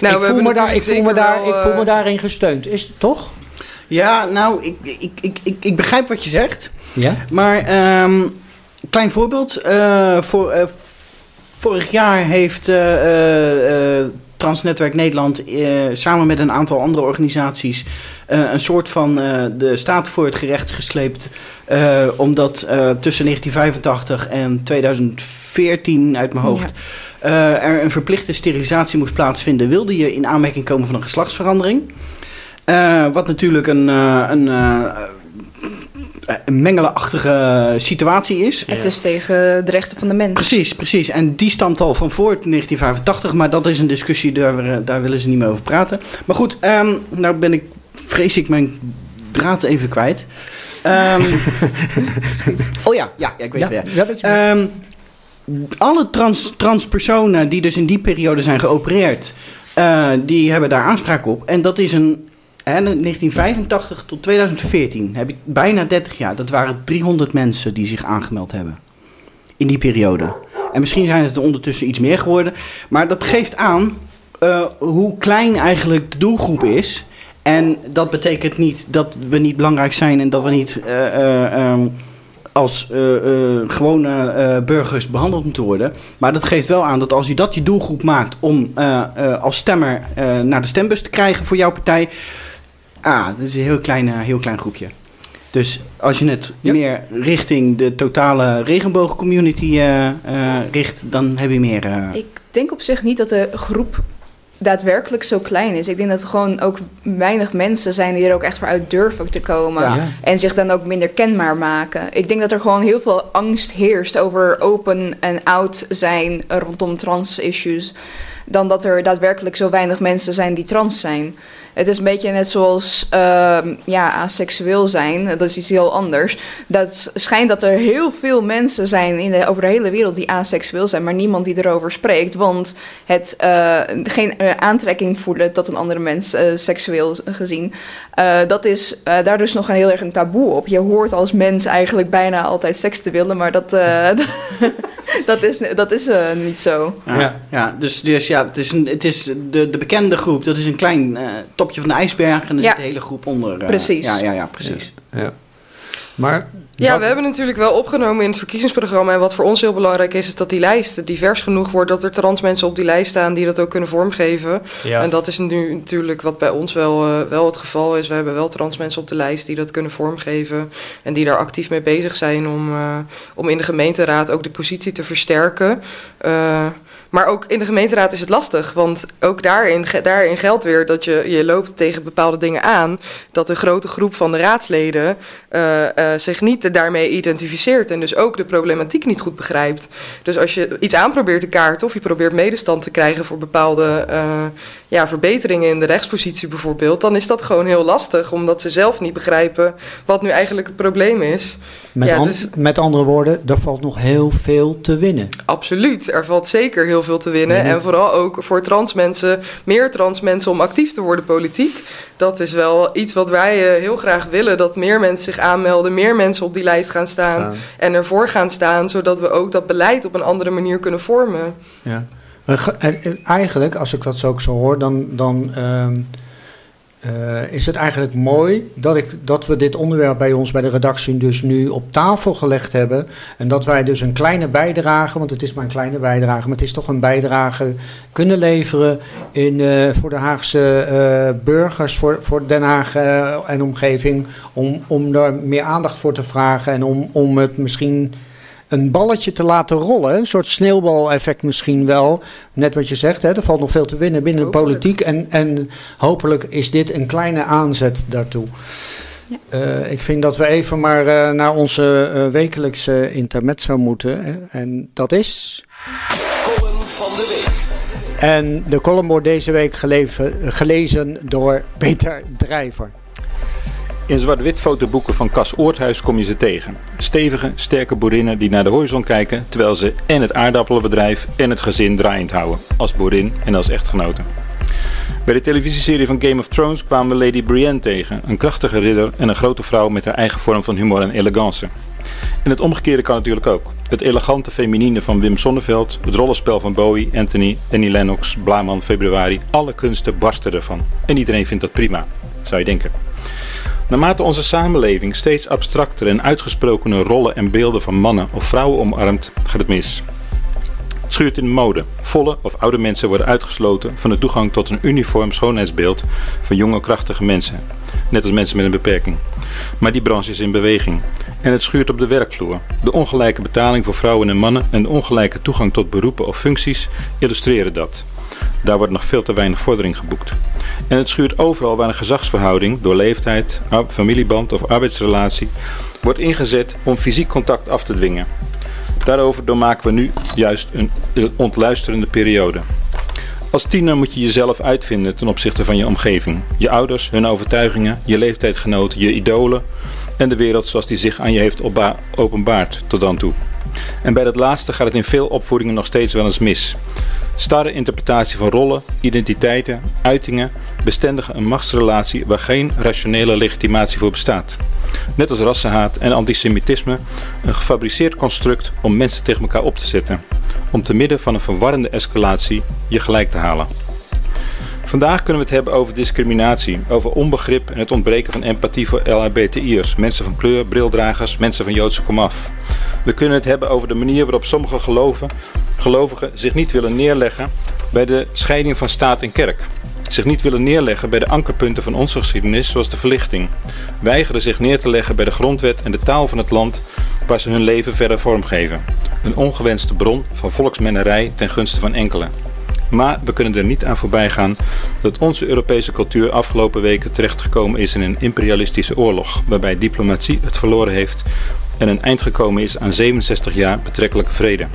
Nou, ik, voel me daar, ik, voel me daar, wel, ik voel me daarin gesteund. Is het toch? Ja, nou, ik, ik, ik, ik, ik begrijp wat je zegt. Ja. Maar, ehm klein voorbeeld. eh, voor, eh, vorig jaar heeft eh, Transnetwerk Nederland eh, samen met een aantal andere organisaties eh, een soort van eh, de staat voor het gerecht gesleept. omdat tussen 1985 en 2014 uit mijn hoofd er een verplichte sterilisatie moest plaatsvinden, wilde je in aanmerking komen van een geslachtsverandering. Wat natuurlijk een, een, een mengelenachtige situatie is. Het is tegen de rechten van de mens. Precies, precies. En die stamt al van voor 1985, maar dat is een discussie, daar, eh, daar willen ze niet meer over praten. Maar goed, ehm, nou ben ik, vrees ik mijn draad even kwijt. Ehm, <laughs> oh ja, ja, ja, ik weet Ja, het weer. ja, Ehm, alle trans, transpersonen die dus in die periode zijn geopereerd, eh, die hebben daar aanspraak op. En dat is een. Hè, 1985 tot 2014 heb ik bijna 30 jaar. Dat waren 300 mensen die zich aangemeld hebben. In die periode. En misschien zijn het er ondertussen iets meer geworden. Maar dat geeft aan eh, hoe klein eigenlijk de doelgroep is. En dat betekent niet dat we niet belangrijk zijn en dat we niet eh, eh, ehm, als gewone burgers behandeld moeten worden. Maar dat geeft wel aan dat als je dat je doelgroep maakt om als stemmer naar de stembus te krijgen voor jouw partij. Ah, dat is een heel klein, eh, heel klein groepje. Dus als je het Ja. meer richting de totale regenboogcommunity eh, eh, richt, dan heb je meer. eh, Ik denk op zich niet dat de groep daadwerkelijk zo klein is. Ik denk dat er gewoon ook weinig mensen zijn die er ook echt voor uit durven te komen. Ja. En zich dan ook minder kenbaar maken. Ik denk dat er gewoon heel veel angst heerst over open en oud zijn rondom trans issues. Dan dat er daadwerkelijk zo weinig mensen zijn die trans zijn. Het is een beetje net zoals ehm, ja, aseksueel zijn. Dat is iets heel anders. Dat schijnt dat er heel veel mensen zijn in de, over de hele wereld die aseksueel zijn, maar niemand die erover spreekt. Want het eh, geen eh, aantrekking voelen tot een andere mens, eh, seksueel gezien. dat is daar dus nog een heel erg een taboe op. Je hoort als mens eigenlijk bijna altijd seks te willen, maar dat, <laughs> <laughs> dat is, dat is eh, niet zo. Ja, Ja. dus, dus ja, het is, een, het is de, de bekende groep, dat is een klein eh, topje van de ijsberg en er Ja. zit de hele groep onder. eh, Precies. Ja, ja, ja, precies. Ja. Maar Ja, we hebben natuurlijk wel opgenomen in het verkiezingsprogramma. En wat voor ons heel belangrijk is, is dat die lijst divers genoeg wordt. Dat er trans mensen op die lijst staan die dat ook kunnen vormgeven. Ja. En dat is nu natuurlijk wat bij ons wel, eh, wel het geval is. We hebben wel trans mensen op de lijst die dat kunnen vormgeven. En die daar actief mee bezig zijn om, eh, om in de gemeenteraad ook de positie te versterken. Eh, maar ook in de gemeenteraad is het lastig. Want ook daarin, daarin geldt weer dat je, je loopt tegen bepaalde dingen aan. Dat een grote groep van de raadsleden eh, eh, zich niet daarmee identificeert. En dus ook de problematiek niet goed begrijpt. Dus als je iets aan probeert te kaarten of je probeert medestand te krijgen voor bepaalde eh, ja, verbeteringen in de rechtspositie bijvoorbeeld, dan is dat gewoon heel lastig. Omdat ze zelf niet begrijpen wat nu eigenlijk het probleem is. met, ja, an- dus- met andere woorden, er valt nog heel veel te winnen. Absoluut, er valt zeker heel veel te winnen. En vooral ook voor trans mensen, meer trans mensen om actief te worden politiek. Dat is wel iets wat wij eh, heel graag willen. Dat meer mensen zich aanmelden, meer mensen op die lijst gaan staan. Ja. En ervoor gaan staan, zodat we ook dat beleid op een andere manier kunnen vormen. Ja. Ge- en- en Eigenlijk, als ik dat zo ook zo hoor, dan, dan ehm, eh, is het eigenlijk mooi dat, ik, dat we dit onderwerp bij ons bij de redactie dus nu op tafel gelegd hebben. En dat wij dus een kleine bijdrage, want het is maar een kleine bijdrage, maar het is toch een bijdrage kunnen leveren in, eh, voor de Haagse eh, burgers, voor, voor Den Haag en omgeving. Om, om daar meer aandacht voor te vragen en om, om het misschien een balletje te laten rollen. Een soort sneeuwbaleffect misschien wel. Net wat je zegt, hè, er valt nog veel te winnen binnen de politiek. En, en hopelijk is dit een kleine aanzet daartoe. Ja. Eh, ik vind dat we even maar eh, naar onze eh, wekelijkse intermezzo moeten. Hè, en dat is... Column van de week. En de column wordt deze week geleven, gelezen door Peter Drijver. In zwart-wit fotoboeken van Cas Oorthuis kom je ze tegen. Stevige, sterke boerinnen die naar de horizon kijken terwijl ze en het aardappelenbedrijf en het gezin draaiend houden. Als boerin en als echtgenote. Bij de televisieserie van Game of Thrones kwamen we Lady Brienne tegen, een krachtige ridder en een grote vrouw met haar eigen vorm van humor en elegance. En het omgekeerde kan natuurlijk ook. Het elegante feminine van Wim Sonneveld, het rollenspel van Bowie, Anthony, Annie Lennox, Blaman, Februari, alle kunsten barsten ervan. En iedereen vindt dat prima, zou je denken. Naarmate onze samenleving steeds abstracter en uitgesprokene rollen en beelden van mannen of vrouwen omarmt, gaat het mis. Het schuurt in de mode. Volle of oude mensen worden uitgesloten van de toegang tot een uniform schoonheidsbeeld van jonge krachtige mensen. Net als mensen met een beperking. Maar die branche is in beweging. En het schuurt op de werkvloer. De ongelijke betaling voor vrouwen en mannen en de ongelijke toegang tot beroepen of functies illustreren dat. Daar wordt nog veel te weinig vordering geboekt. En het schuurt overal waar een gezagsverhouding door leeftijd, familieband of arbeidsrelatie wordt ingezet om fysiek contact af te dwingen. Daarover doormaken we nu juist een ontluisterende periode. Als tiener moet je jezelf uitvinden ten opzichte van je omgeving. Je ouders, hun overtuigingen, je leeftijdgenoten, je idolen en de wereld zoals die zich aan je heeft openbaard tot dan toe. En bij dat laatste gaat het in veel opvoedingen nog steeds wel eens mis. Starre interpretatie van rollen, identiteiten, uitingen bestendigen een machtsrelatie waar geen rationele legitimatie voor bestaat. Net als rassenhaat en antisemitisme een gefabriceerd construct om mensen tegen elkaar op te zetten. Om te midden van een verwarrende escalatie je gelijk te halen. Vandaag kunnen we het hebben over discriminatie, over onbegrip en het ontbreken van empathie voor LHBTI'ers, mensen van kleur, brildragers, mensen van Joodse komaf. We kunnen het hebben over de manier waarop sommige geloven, gelovigen zich niet willen neerleggen bij de scheiding van staat en kerk. Zich niet willen neerleggen bij de ankerpunten van onze geschiedenis, zoals de verlichting. Weigeren zich neer te leggen bij de grondwet en de taal van het land waar ze hun leven verder vormgeven. Een ongewenste bron van volksmennerij ten gunste van enkelen. Maar we kunnen er niet aan voorbij gaan dat onze Europese cultuur afgelopen weken terechtgekomen is in een imperialistische oorlog, waarbij diplomatie het verloren heeft en een eind gekomen is aan 67 jaar betrekkelijke vrede.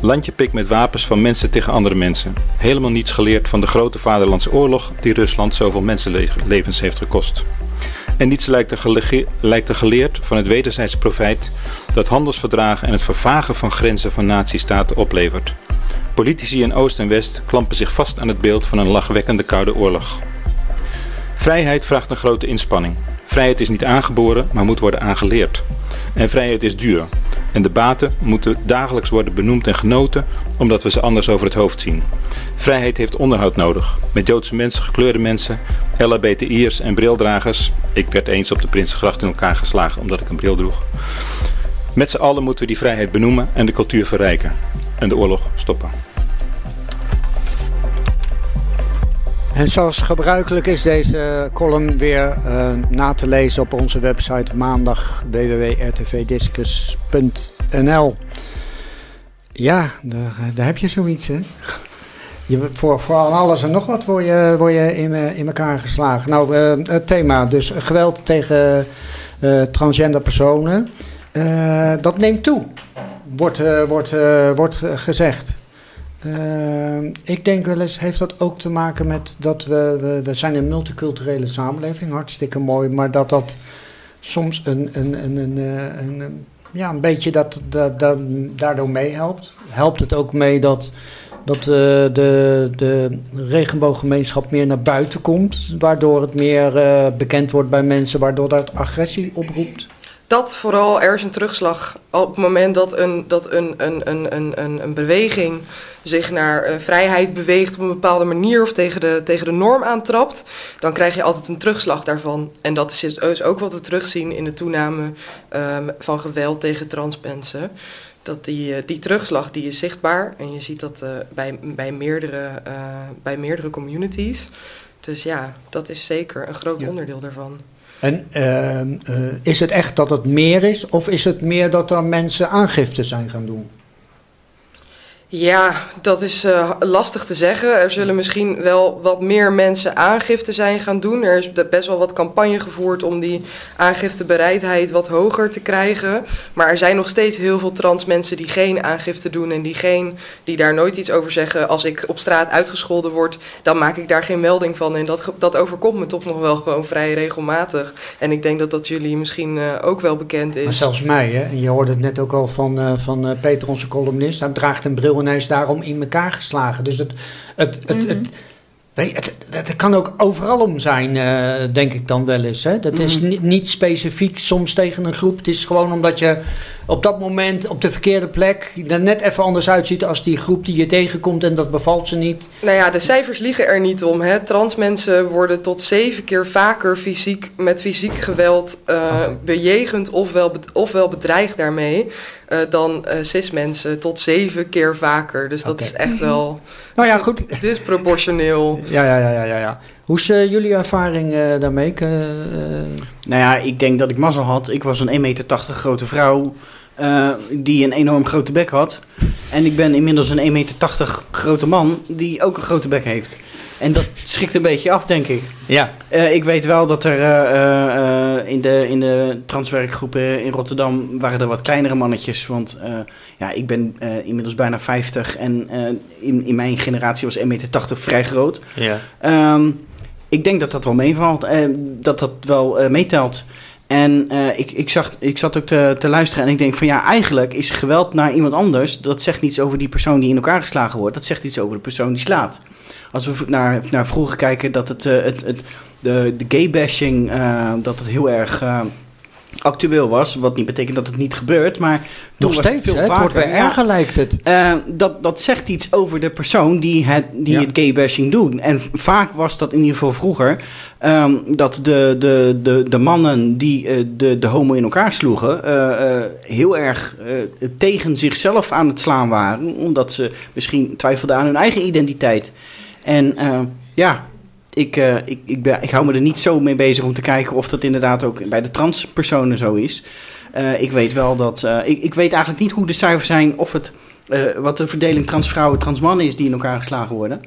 Landje pik met wapens van mensen tegen andere mensen. Helemaal niets geleerd van de grote vaderlandse oorlog die Rusland zoveel mensenlevens heeft gekost. En niets lijkt er, er geleerd van het wederzijds profijt dat handelsverdragen en het vervagen van grenzen van natiestaten oplevert. Politici in Oost en West klampen zich vast aan het beeld van een lachwekkende koude oorlog. Vrijheid vraagt een grote inspanning. Vrijheid is niet aangeboren, maar moet worden aangeleerd. En vrijheid is duur. En de baten moeten dagelijks worden benoemd en genoten, omdat we ze anders over het hoofd zien. Vrijheid heeft onderhoud nodig. Met Joodse mensen, gekleurde mensen, LHBTI'ers en brildragers. Ik werd eens op de Prinsengracht in elkaar geslagen omdat ik een bril droeg. Met z'n allen moeten we die vrijheid benoemen en de cultuur verrijken. En de oorlog stoppen. En zoals gebruikelijk is deze column weer uh, na te lezen op onze website maandag www.rtvdiscus.nl. Ja, daar, daar, heb je zoiets, hè? Je, voor, voor alles en nog wat word je, word je in, in elkaar geslagen. Nou, het thema dus geweld tegen transgender personen. Dat neemt toe, wordt, wordt, wordt gezegd. Ik denk wel eens, heeft dat ook te maken met dat we, we, zijn een multiculturele samenleving, hartstikke mooi, maar dat dat soms een, een, een, een, eh, een ja, een beetje dat, dat, dat, daardoor meehelpt. Helpt het ook mee dat, dat de, de regenbooggemeenschap meer naar buiten komt, waardoor het meer bekend wordt bij mensen, waardoor dat agressie oproept? Dat vooral er is een terugslag op het moment dat een, dat een, een, een, een, een beweging zich naar uh, vrijheid beweegt op een bepaalde manier of tegen de, tegen de norm aantrapt, dan krijg je altijd een terugslag daarvan. En dat is dus ook wat we terugzien in de toename um, van geweld tegen transmensen. Dat die, uh, die terugslag die is zichtbaar en je ziet dat uh, bij, bij, meerdere, bij meerdere communities. Dus ja, dat is zeker een groot ja. onderdeel daarvan. En uh, uh, is het echt dat het meer is, of is het meer dat er mensen aangifte zijn gaan doen? Ja, dat is uh, lastig te zeggen. Er zullen misschien wel wat meer mensen aangifte zijn gaan doen. Er is best wel wat campagne gevoerd om die aangiftebereidheid wat hoger te krijgen. Maar er zijn nog steeds heel veel trans mensen die geen aangifte doen en die, geen, die daar nooit iets over zeggen. Als ik op straat uitgescholden word, dan maak ik daar geen melding van. En dat, dat overkomt me toch nog wel gewoon vrij regelmatig. En ik denk dat dat jullie misschien uh, ook wel bekend is. Maar zelfs mij, hè? En je hoorde het net ook al van, uh, van Peter, onze columnist. Hij draagt een bril en hij is daarom in elkaar geslagen. Dus het, het, het, mm -hmm. het, het, het, kan ook overal om zijn, uh, denk ik dan wel eens. Hè? Dat is Mhm. niet, niet specifiek soms tegen een groep. Het is gewoon omdat je op dat moment op de verkeerde plek er net even anders uitziet als die groep die je tegenkomt en dat bevalt ze niet. Nou ja, de cijfers liegen er niet om. Hè. Trans mensen worden tot zeven keer vaker fysiek, met fysiek geweld uh, okay. bejegend ofwel, ofwel bedreigd daarmee. Uh, dan uh, cis-mensen tot zeven keer vaker. Dus dat is echt wel <laughs> Nou ja, goed. disproportioneel. Ja, ja, ja, ja, ja. Hoe is eh, jullie ervaring eh, daarmee? Eh, Nou ja, ik denk dat ik mazzel had. Ik was een 1,80 meter grote vrouw eh, die een enorm grote bek had. En ik ben inmiddels een 1,80 meter grote man die ook een grote bek heeft. En dat schrikt een beetje af, denk ik. ja. Eh, ik weet wel dat er eh, eh, in, de, in de transwerkgroepen in Rotterdam waren er wat kleinere mannetjes. Want eh, ja, ik ben eh, inmiddels bijna 50 en eh, in, in mijn generatie was 1,80 meter vrij groot. ja. Ehm, ik denk dat dat wel meevalt, eh, dat dat wel eh, meetelt. En eh, ik, ik, zag, ik zat ook te, te luisteren en ik denk van ja, eigenlijk is geweld naar iemand anders, dat zegt niets over die persoon die in elkaar geslagen wordt, dat zegt iets over de persoon die slaat. Als we naar, naar vroeger kijken, dat het, het, het, de, de gay-bashing, eh, dat het heel erg actueel was, wat niet betekent dat het niet gebeurt, maar Nog het steeds? Het wordt weer. Ja. erger lijkt het. Eh, dat, dat zegt iets over de persoon die het, die Ja. het gaybashing doet. En vaak was dat in ieder geval vroeger... ehm, dat de, de, de, de mannen die eh, de, de homo in elkaar sloegen... eh, heel erg tegen zichzelf aan het slaan waren. Omdat ze misschien twijfelden aan hun eigen identiteit. En ja... Ik, eh, ik, ik, ben, ik hou me er niet zo mee bezig om te kijken of dat inderdaad ook bij de transpersonen zo is. Eh, ik weet wel dat. eh, ik, ik weet eigenlijk niet hoe de cijfers zijn of het. wat de verdeling transvrouwen, transmannen is die in elkaar geslagen worden.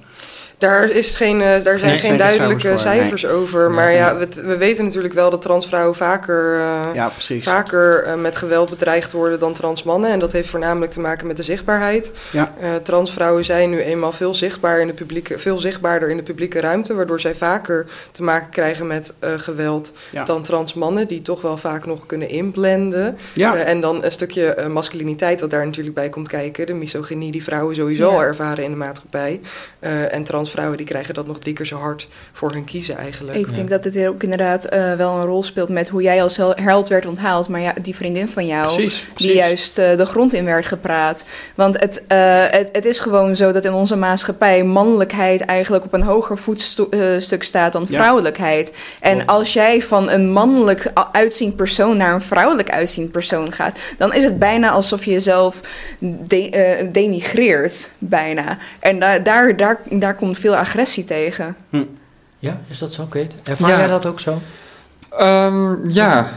Daar, is geen, eh, daar zijn Nee, geen duidelijke cijfers voor, cijfers over. Maar Nee. ja, we, we weten natuurlijk wel dat transvrouwen vaker, eh, Ja, vaker eh, met geweld bedreigd worden dan transmannen. En dat heeft voornamelijk te maken met de zichtbaarheid. Ja. Transvrouwen zijn nu eenmaal veel, zichtbaar in de publieke, veel zichtbaarder in de publieke ruimte. Waardoor zij vaker te maken krijgen met geweld Ja. dan transmannen. Die toch wel vaak nog kunnen inblenden. Ja, en dan een stukje masculiniteit wat daar natuurlijk bij komt kijken. De misogynie die vrouwen sowieso al ervaren in de maatschappij. Eh, en transvrouwen die krijgen dat nog drie keer zo hard voor hun kiezen eigenlijk. Ik denk dat het ook inderdaad eh, wel een rol speelt met hoe jij als hel- held werd onthaald. Maar ja, die vriendin van jou, precies. die juist eh, de grond in werd gepraat. Want het, eh, het, het is gewoon zo dat in onze maatschappij mannelijkheid eigenlijk op een hoger voetstuk staat dan Ja. vrouwelijkheid. En als jij van een mannelijk uitziend persoon naar een vrouwelijk uitziend persoon gaat, dan is het bijna alsof je jezelf de- eh, denigreert, bijna. En da- daar, daar, daar komt veel agressie tegen. Ja, is dat zo, Kate? Ervaar Ja. jij dat ook zo? Ehm, ja,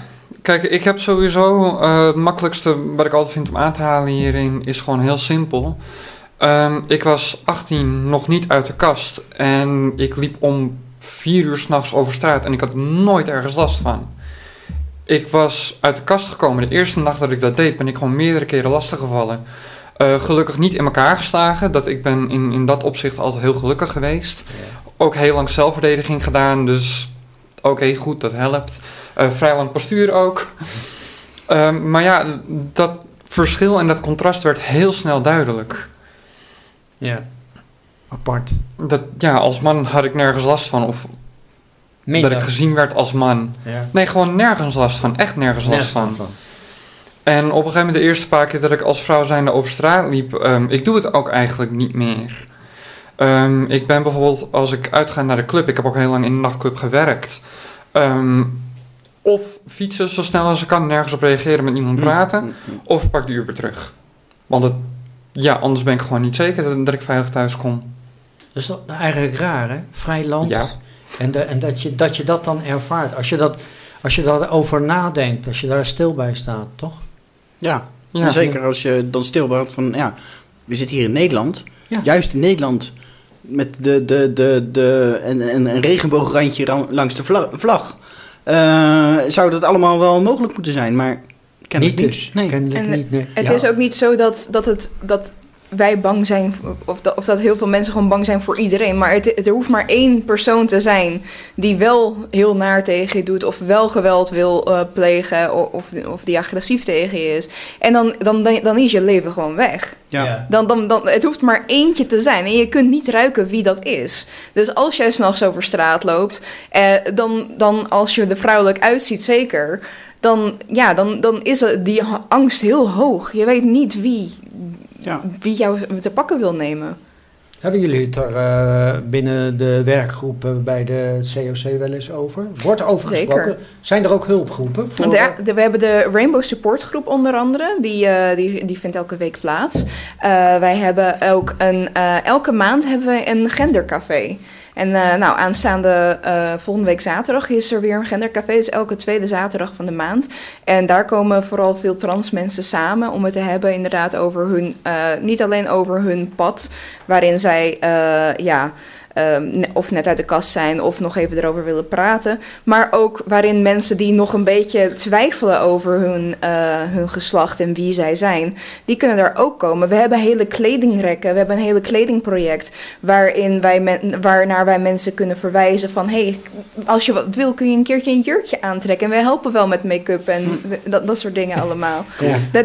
kijk, ik heb sowieso eh, het makkelijkste wat ik altijd vind om aan te halen hierin is gewoon heel simpel. Ehm, ik was 18, nog niet uit de kast en ik liep om 4 uur s'nachts over straat en ik had nooit ergens last van. Ik was uit de kast gekomen. De eerste nacht dat ik dat deed, ben ik gewoon meerdere keren lastiggevallen. Eh gelukkig niet in elkaar geslagen. Dat, ik ben in, in dat opzicht altijd heel gelukkig geweest. Ook heel lang zelfverdediging gedaan, dus oké, goed, dat helpt. Eh, vrij lang postuur ook. <laughs> Ehm, maar ja, dat verschil en dat contrast werd heel snel duidelijk. Ja. Apart. Dat, ja, als man had ik nergens last van. Of dat ik gezien werd als man. Ja. Nee, gewoon nergens last van. Echt nergens last Nergens van. En op een gegeven moment, de eerste paar keer dat ik als vrouw zijnde over straat liep, ehm, ik doe het ook eigenlijk niet meer. Ehm, ik ben bijvoorbeeld, als ik uitga naar de club, ik heb ook heel lang in een nachtclub gewerkt. ehm, of fietsen zo snel als ik kan, nergens op reageren, met niemand praten. Mm, mm. Of pak de Uber terug. Want het, ja, anders ben ik gewoon niet zeker dat, dat ik veilig thuis kom. Dat is toch eigenlijk raar, hè? Vrij land. Ja. En, de, en dat, je, dat je dat dan ervaart. Als je, dat, als je daarover nadenkt, als je daar stil bij staat, toch? Ja, Ja. en zeker als je dan stil bent van ja, we zitten hier in Nederland. Ja. Juist in Nederland met de, de, de, de, een, een, een regenboograndje ra- langs de vla- vlag. eh, zou dat allemaal wel mogelijk moeten zijn, maar kennelijk Niet niet. dus. Nee. Kennelijk En niet, nee. Het Ja. is ook niet zo dat, dat, het, dat wij bang zijn, of dat, of dat heel veel mensen gewoon bang zijn voor iedereen. Maar het, er hoeft maar één persoon te zijn die wel heel naar tegen je doet, of wel geweld wil eh, plegen, o- of, of die agressief tegen je is. En dan, dan, dan, dan is je leven gewoon weg. Ja. Dan, dan, dan, het hoeft maar eentje te zijn. En je kunt niet ruiken wie dat is. Dus als jij s'nachts over straat loopt, eh, dan, dan als je er vrouwelijk uitziet, zeker. Dan, ja, dan, dan is die angst heel hoog. Je weet niet wie, Ja. wie jou te pakken wil nemen. Hebben jullie het er eh, binnen de werkgroepen bij de COC wel eens over? Wordt er over Zeker. gesproken? Zijn er ook hulpgroepen? Voor, de- we hebben de Rainbow Support Groep onder andere. Die, eh, die, die vindt elke week plaats. Eh, wij hebben ook een... eh, elke maand hebben we een gendercafé. En eh, nou, aanstaande eh, volgende week zaterdag is er weer een gendercafé. Dus elke tweede zaterdag van de maand. En daar komen vooral veel trans mensen samen om het te hebben inderdaad over hun... eh, niet alleen over hun pad, waarin zij ja ehm, of net uit de kast zijn of nog even erover willen praten. Maar ook waarin mensen die nog een beetje twijfelen over hun, eh, hun geslacht en wie zij zijn, die kunnen daar ook komen. We hebben hele kledingrekken, we hebben een hele kledingproject waarin wij men, waarnaar wij mensen kunnen verwijzen van hey, als je wat wil kun je een keertje een jurkje aantrekken. En wij helpen wel met make-up en we- dat, dat soort dingen allemaal.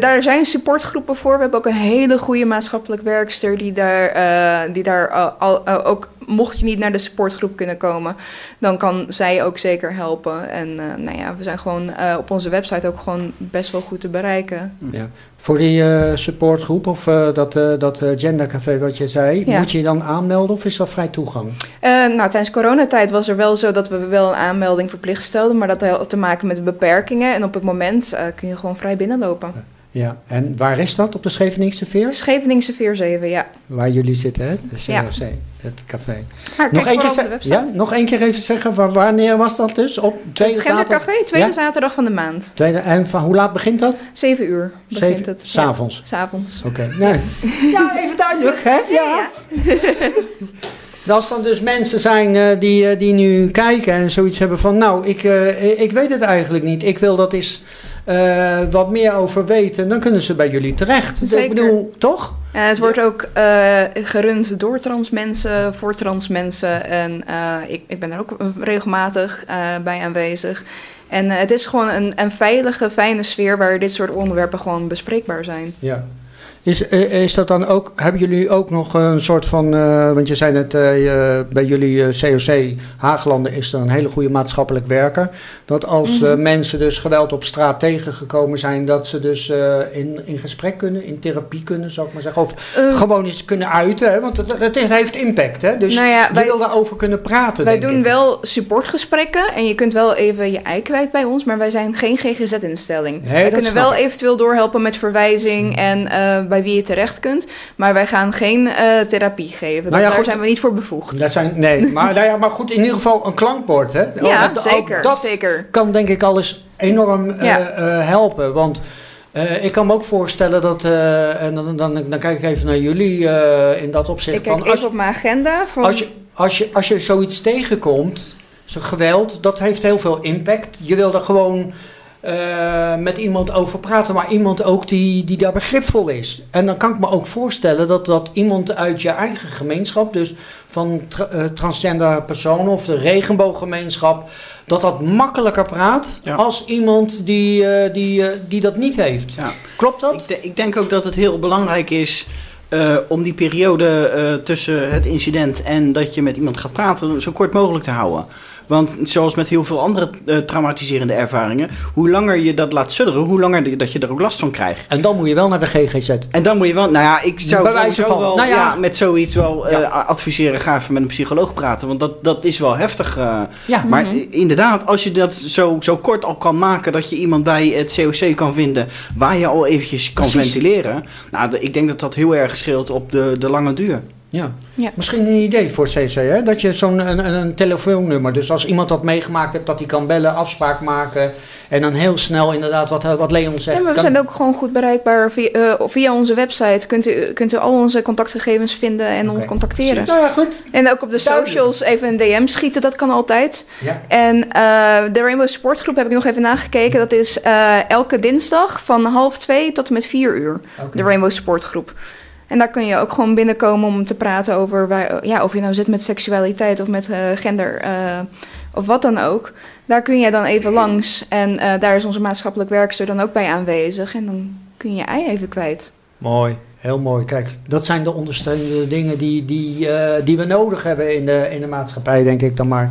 Daar zijn supportgroepen voor. We hebben ook een hele goede maatschappelijk werkster die daar, eh, die daar al, al- eh, ook, mocht je niet naar de supportgroep kunnen komen, dan kan zij ook zeker helpen. En eh, nou ja, we zijn gewoon eh, op onze website ook gewoon best wel goed te bereiken. Ja. Voor die eh, supportgroep of eh, dat, eh, dat eh, gendercafé wat je zei, Ja. moet je je dan aanmelden of is dat vrij toegang? Eh, nou, tijdens coronatijd was er wel zo dat we wel een aanmelding verplicht stelden, maar dat had te maken met beperkingen. En op het moment eh, kun je gewoon vrij binnenlopen. Ja, en waar is dat? Op de Scheveningse Veer? Scheveningse 47, ja. Waar jullie zitten, hè? De Ja. COC, het café. Maar Nog één, keer vooral op de ze- website. ja, nog één keer even zeggen, wa- wanneer was dat dus? Op tweede het zaterdag? Gendercafé, tweede Ja? zaterdag van de maand. Tweede, en van hoe laat begint dat? 7 uur begint Zeven- het. S'avonds. Ja, s'avonds. Oké. Nee. <laughs> Ja, even duidelijk, hè? Ja. Als <laughs> dan dus mensen zijn eh, die, eh, die nu kijken en zoiets hebben van... Nou, ik, eh, ik weet het eigenlijk niet. Ik wil dat eens eh, wat meer over weten. Dan kunnen ze bij jullie terecht. Zeker. Ik bedoel, toch? Het wordt ook eh, gerund door trans mensen, voor trans mensen. En eh, ik, ik ben er ook regelmatig bij aanwezig. En het is gewoon een, een veilige, fijne sfeer waar dit soort onderwerpen gewoon bespreekbaar zijn. Ja. Is, eh, is dat dan ook, hebben jullie ook nog een soort van, eh, want je zei net eh, bij jullie COC Haaglanden is er een hele goede maatschappelijk werker. Dat als Mhm. mensen dus geweld op straat tegengekomen zijn, dat ze dus in, in gesprek kunnen, in therapie kunnen, zou ik maar zeggen. Of gewoon eens kunnen uiten, hè? want het, het heeft impact. Hè? Dus nou ja, je wil daarover kunnen praten. wij doen ik. wel supportgesprekken en je kunt wel even je ei kwijt bij ons, maar wij zijn geen GGZ-instelling. Nee, dat kunnen wel ik. Mm. eventueel doorhelpen met verwijzing en eh, bij wie je terecht kunt, maar wij gaan geen eh, therapie geven. Nou ja, daar goed. zijn we niet voor bevoegd. Dat zijn, nee, <laughs> maar, nou ja, maar goed, in ieder geval een klankbord. Hè? ja, zeker, dat zeker. kan denk ik alles enorm eh, Ja. eh, helpen. Want ik kan me ook voorstellen dat, en dan, dan, dan kijk ik even naar jullie in dat opzicht. Ik kijk van, even als, op mijn agenda. Van, als, je, als, je, als je zoiets tegenkomt, zo'n geweld, dat heeft heel veel impact. Je wil er gewoon eh, met iemand over praten, maar iemand ook die, die daar begripvol is. En dan kan ik me ook voorstellen dat, dat iemand uit je eigen gemeenschap, dus van tra- eh, transgender personen of de regenbooggemeenschap, dat dat makkelijker praat Ja. als iemand die, eh, die, die dat niet heeft. Ja. Klopt dat? Ik, de- ik denk ook dat het heel belangrijk is om die periode tussen het incident en dat je met iemand gaat praten zo kort mogelijk te houden. Want zoals met heel veel andere eh, traumatiserende ervaringen, hoe langer je dat laat sudderen, hoe langer de- dat je er ook last van krijgt. En dan moet je wel naar de GGZ. En dan moet je wel, nou ja, ik zou Bij wijze sowieso van, wel nou ja. ja, met zoiets wel eh, adviseren, ga even met een psycholoog praten, want dat, dat is wel heftig. eh. Ja, Maar Mhm. inderdaad, als je dat zo, zo kort al kan maken dat je iemand bij het COC kan vinden waar je al eventjes kan Precies. ventileren. Nou, de- ik denk dat dat heel erg scheelt op de, de lange duur. Ja. Ja. Misschien een idee voor CC, hè? dat je zo'n een, een, telefoonnummer, dus als iemand dat meegemaakt heeft, dat hij kan bellen, afspraak maken en dan heel snel inderdaad wat, wat Leon zegt. Ja, we kan- zijn ook gewoon goed bereikbaar via, eh, via onze website. Kunt u, kunt u al onze contactgegevens vinden en ons contacteren. Nou ja, goed. En ook op de Duidelijk. socials even een DM schieten, dat kan altijd. Ja. En eh, de Rainbow Sportgroep heb ik nog even nagekeken. Dat is eh, elke dinsdag van half twee tot en met vier uur. De Rainbow Sportgroep. En daar kun je ook gewoon binnenkomen om te praten over waar, ja, of je nou zit met seksualiteit of met eh, gender eh, of wat dan ook. Daar kun je dan even langs. En eh, daar is onze maatschappelijk werkster dan ook bij aanwezig. En dan kun je je ei even kwijt. Mooi, heel mooi. Kijk, dat zijn de ondersteunende dingen die, die, die we nodig hebben in de, in de maatschappij, denk ik dan maar.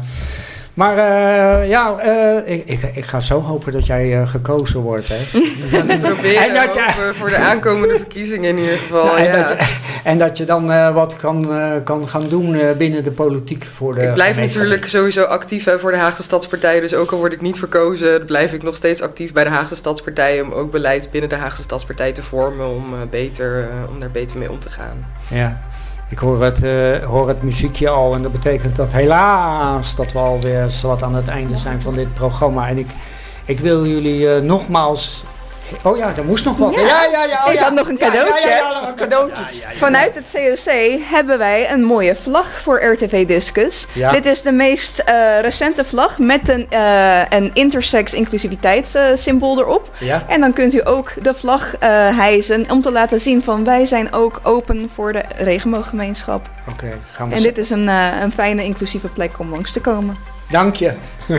Maar eh, ja, eh, ik, ik, ik ga zo hopen dat jij eh, gekozen wordt. Hè? <laughs> We proberen En dat je- voor de aankomende verkiezingen in ieder geval. Nou, en, ja. dat, en dat je dan wat kan, kan gaan doen binnen de politiek voor de ik blijf natuurlijk sowieso actief hè, voor de Haagse Stadspartij. Dus ook al word ik niet verkozen, blijf ik nog steeds actief bij de Haagse Stadspartij. Om ook beleid binnen de Haagse Stadspartij te vormen. Om, beter, om daar beter mee om te gaan. Ja, ik hoor het, eh, hoor het muziekje al en dat betekent dat helaas dat we alweer zowat aan het einde zijn van dit programma. En ik, ik wil jullie eh, nogmaals... Oh ja, er moest nog wat. Ja. Ja, ja, ja. oh Ik ja. had nog een Ja, ja, cadeautje. Ja. Vanuit het COC hebben wij een mooie vlag voor RTV Discus. Ja. Dit is de meest eh, recente vlag met een, eh een intersex inclusiviteitssymbool erop. Ja, En dan kunt u ook de vlag eh hijsen om te laten zien van wij zijn ook open voor de regenbooggemeenschap. oké. gaan we En dit is een, eh, een fijne inclusieve plek om langs te komen. Dank je. <laughs>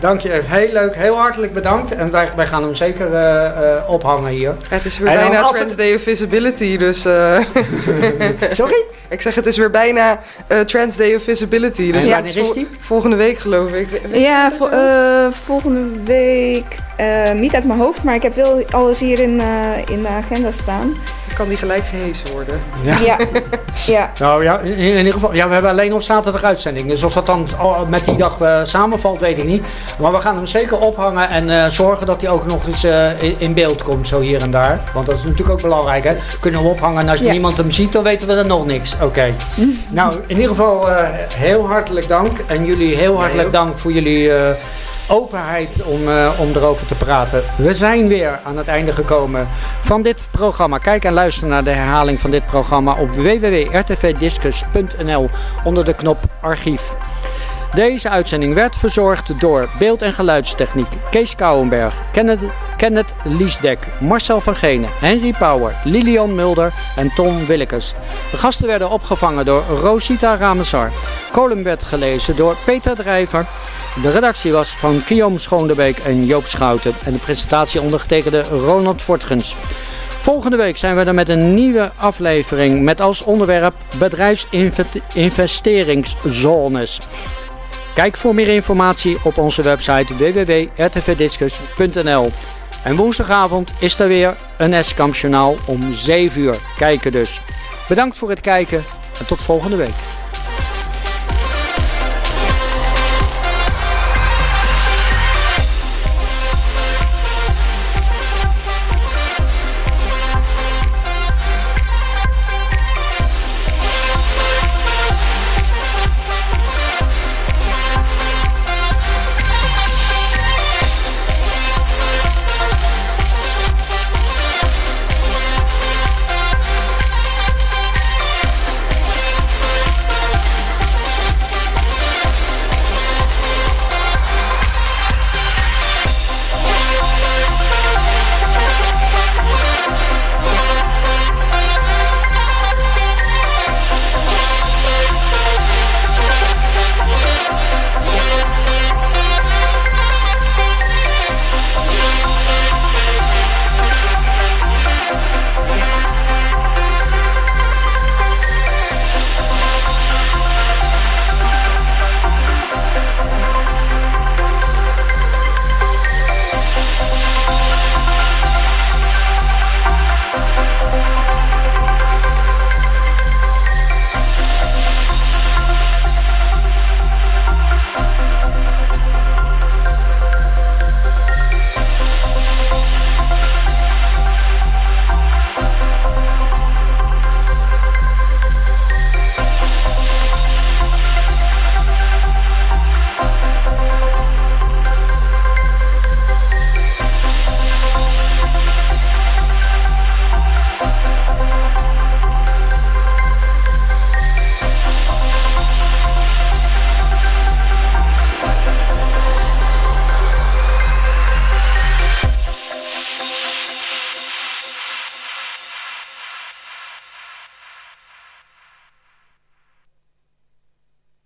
Dank je. Heel leuk. Heel hartelijk bedankt. En wij, wij gaan hem zeker eh, eh, ophangen hier. Het is weer En bijna Trans Day of Visibility. Dus eh, <laughs> <laughs> Sorry? ik zeg het is weer bijna eh, Trans Day of Visibility. Dus En wanneer is vol- die? Volgende week geloof ik. Ja, vo- eh, volgende week eh, niet uit mijn hoofd, maar ik heb wel alles hier in, eh, in de agenda staan. Kan die gelijk gehezen worden. Ja. Ja, ja. Nou ja, in, in ieder geval, ja, we hebben alleen op zaterdag uitzending. Dus of dat dan al met die dag eh, samenvalt, weet ik niet. Maar we gaan hem zeker ophangen en eh, zorgen dat hij ook nog eens eh, in, in beeld komt, zo hier en daar. Want dat is natuurlijk ook belangrijk, hè. Kunnen we ophangen en als Ja. niemand hem ziet, dan weten we er nog niks. Oké. nou, in ieder geval eh, heel hartelijk dank. En jullie heel hartelijk dank voor jullie eh, openheid om, eh, om erover te praten. We zijn weer aan het einde gekomen van dit programma. Kijk en luister naar de herhaling van dit programma op www.rtvdiscus.nl onder de knop archief. Deze uitzending werd verzorgd door beeld- en geluidstechniek Kees Kouwenberg, Kenneth, Liesdek, Marcel van Genen, Henry Power, Lilian Mulder en Tom Willekes. De gasten werden opgevangen door Rosita Ramesar. Column werd gelezen door Peter Drijver. De redactie was van Guillaume Schoonderbeek en Joop Schouten. En de presentatie ondergetekende Ronald Fortgens. Volgende week zijn we er met een nieuwe aflevering met als onderwerp bedrijfsinvesteringszones. Kijk voor meer informatie op onze website www.rtvdiscus.nl. En woensdagavond is er weer een Eskamp journaal om 7 uur. Kijken dus. Bedankt voor het kijken en tot volgende week.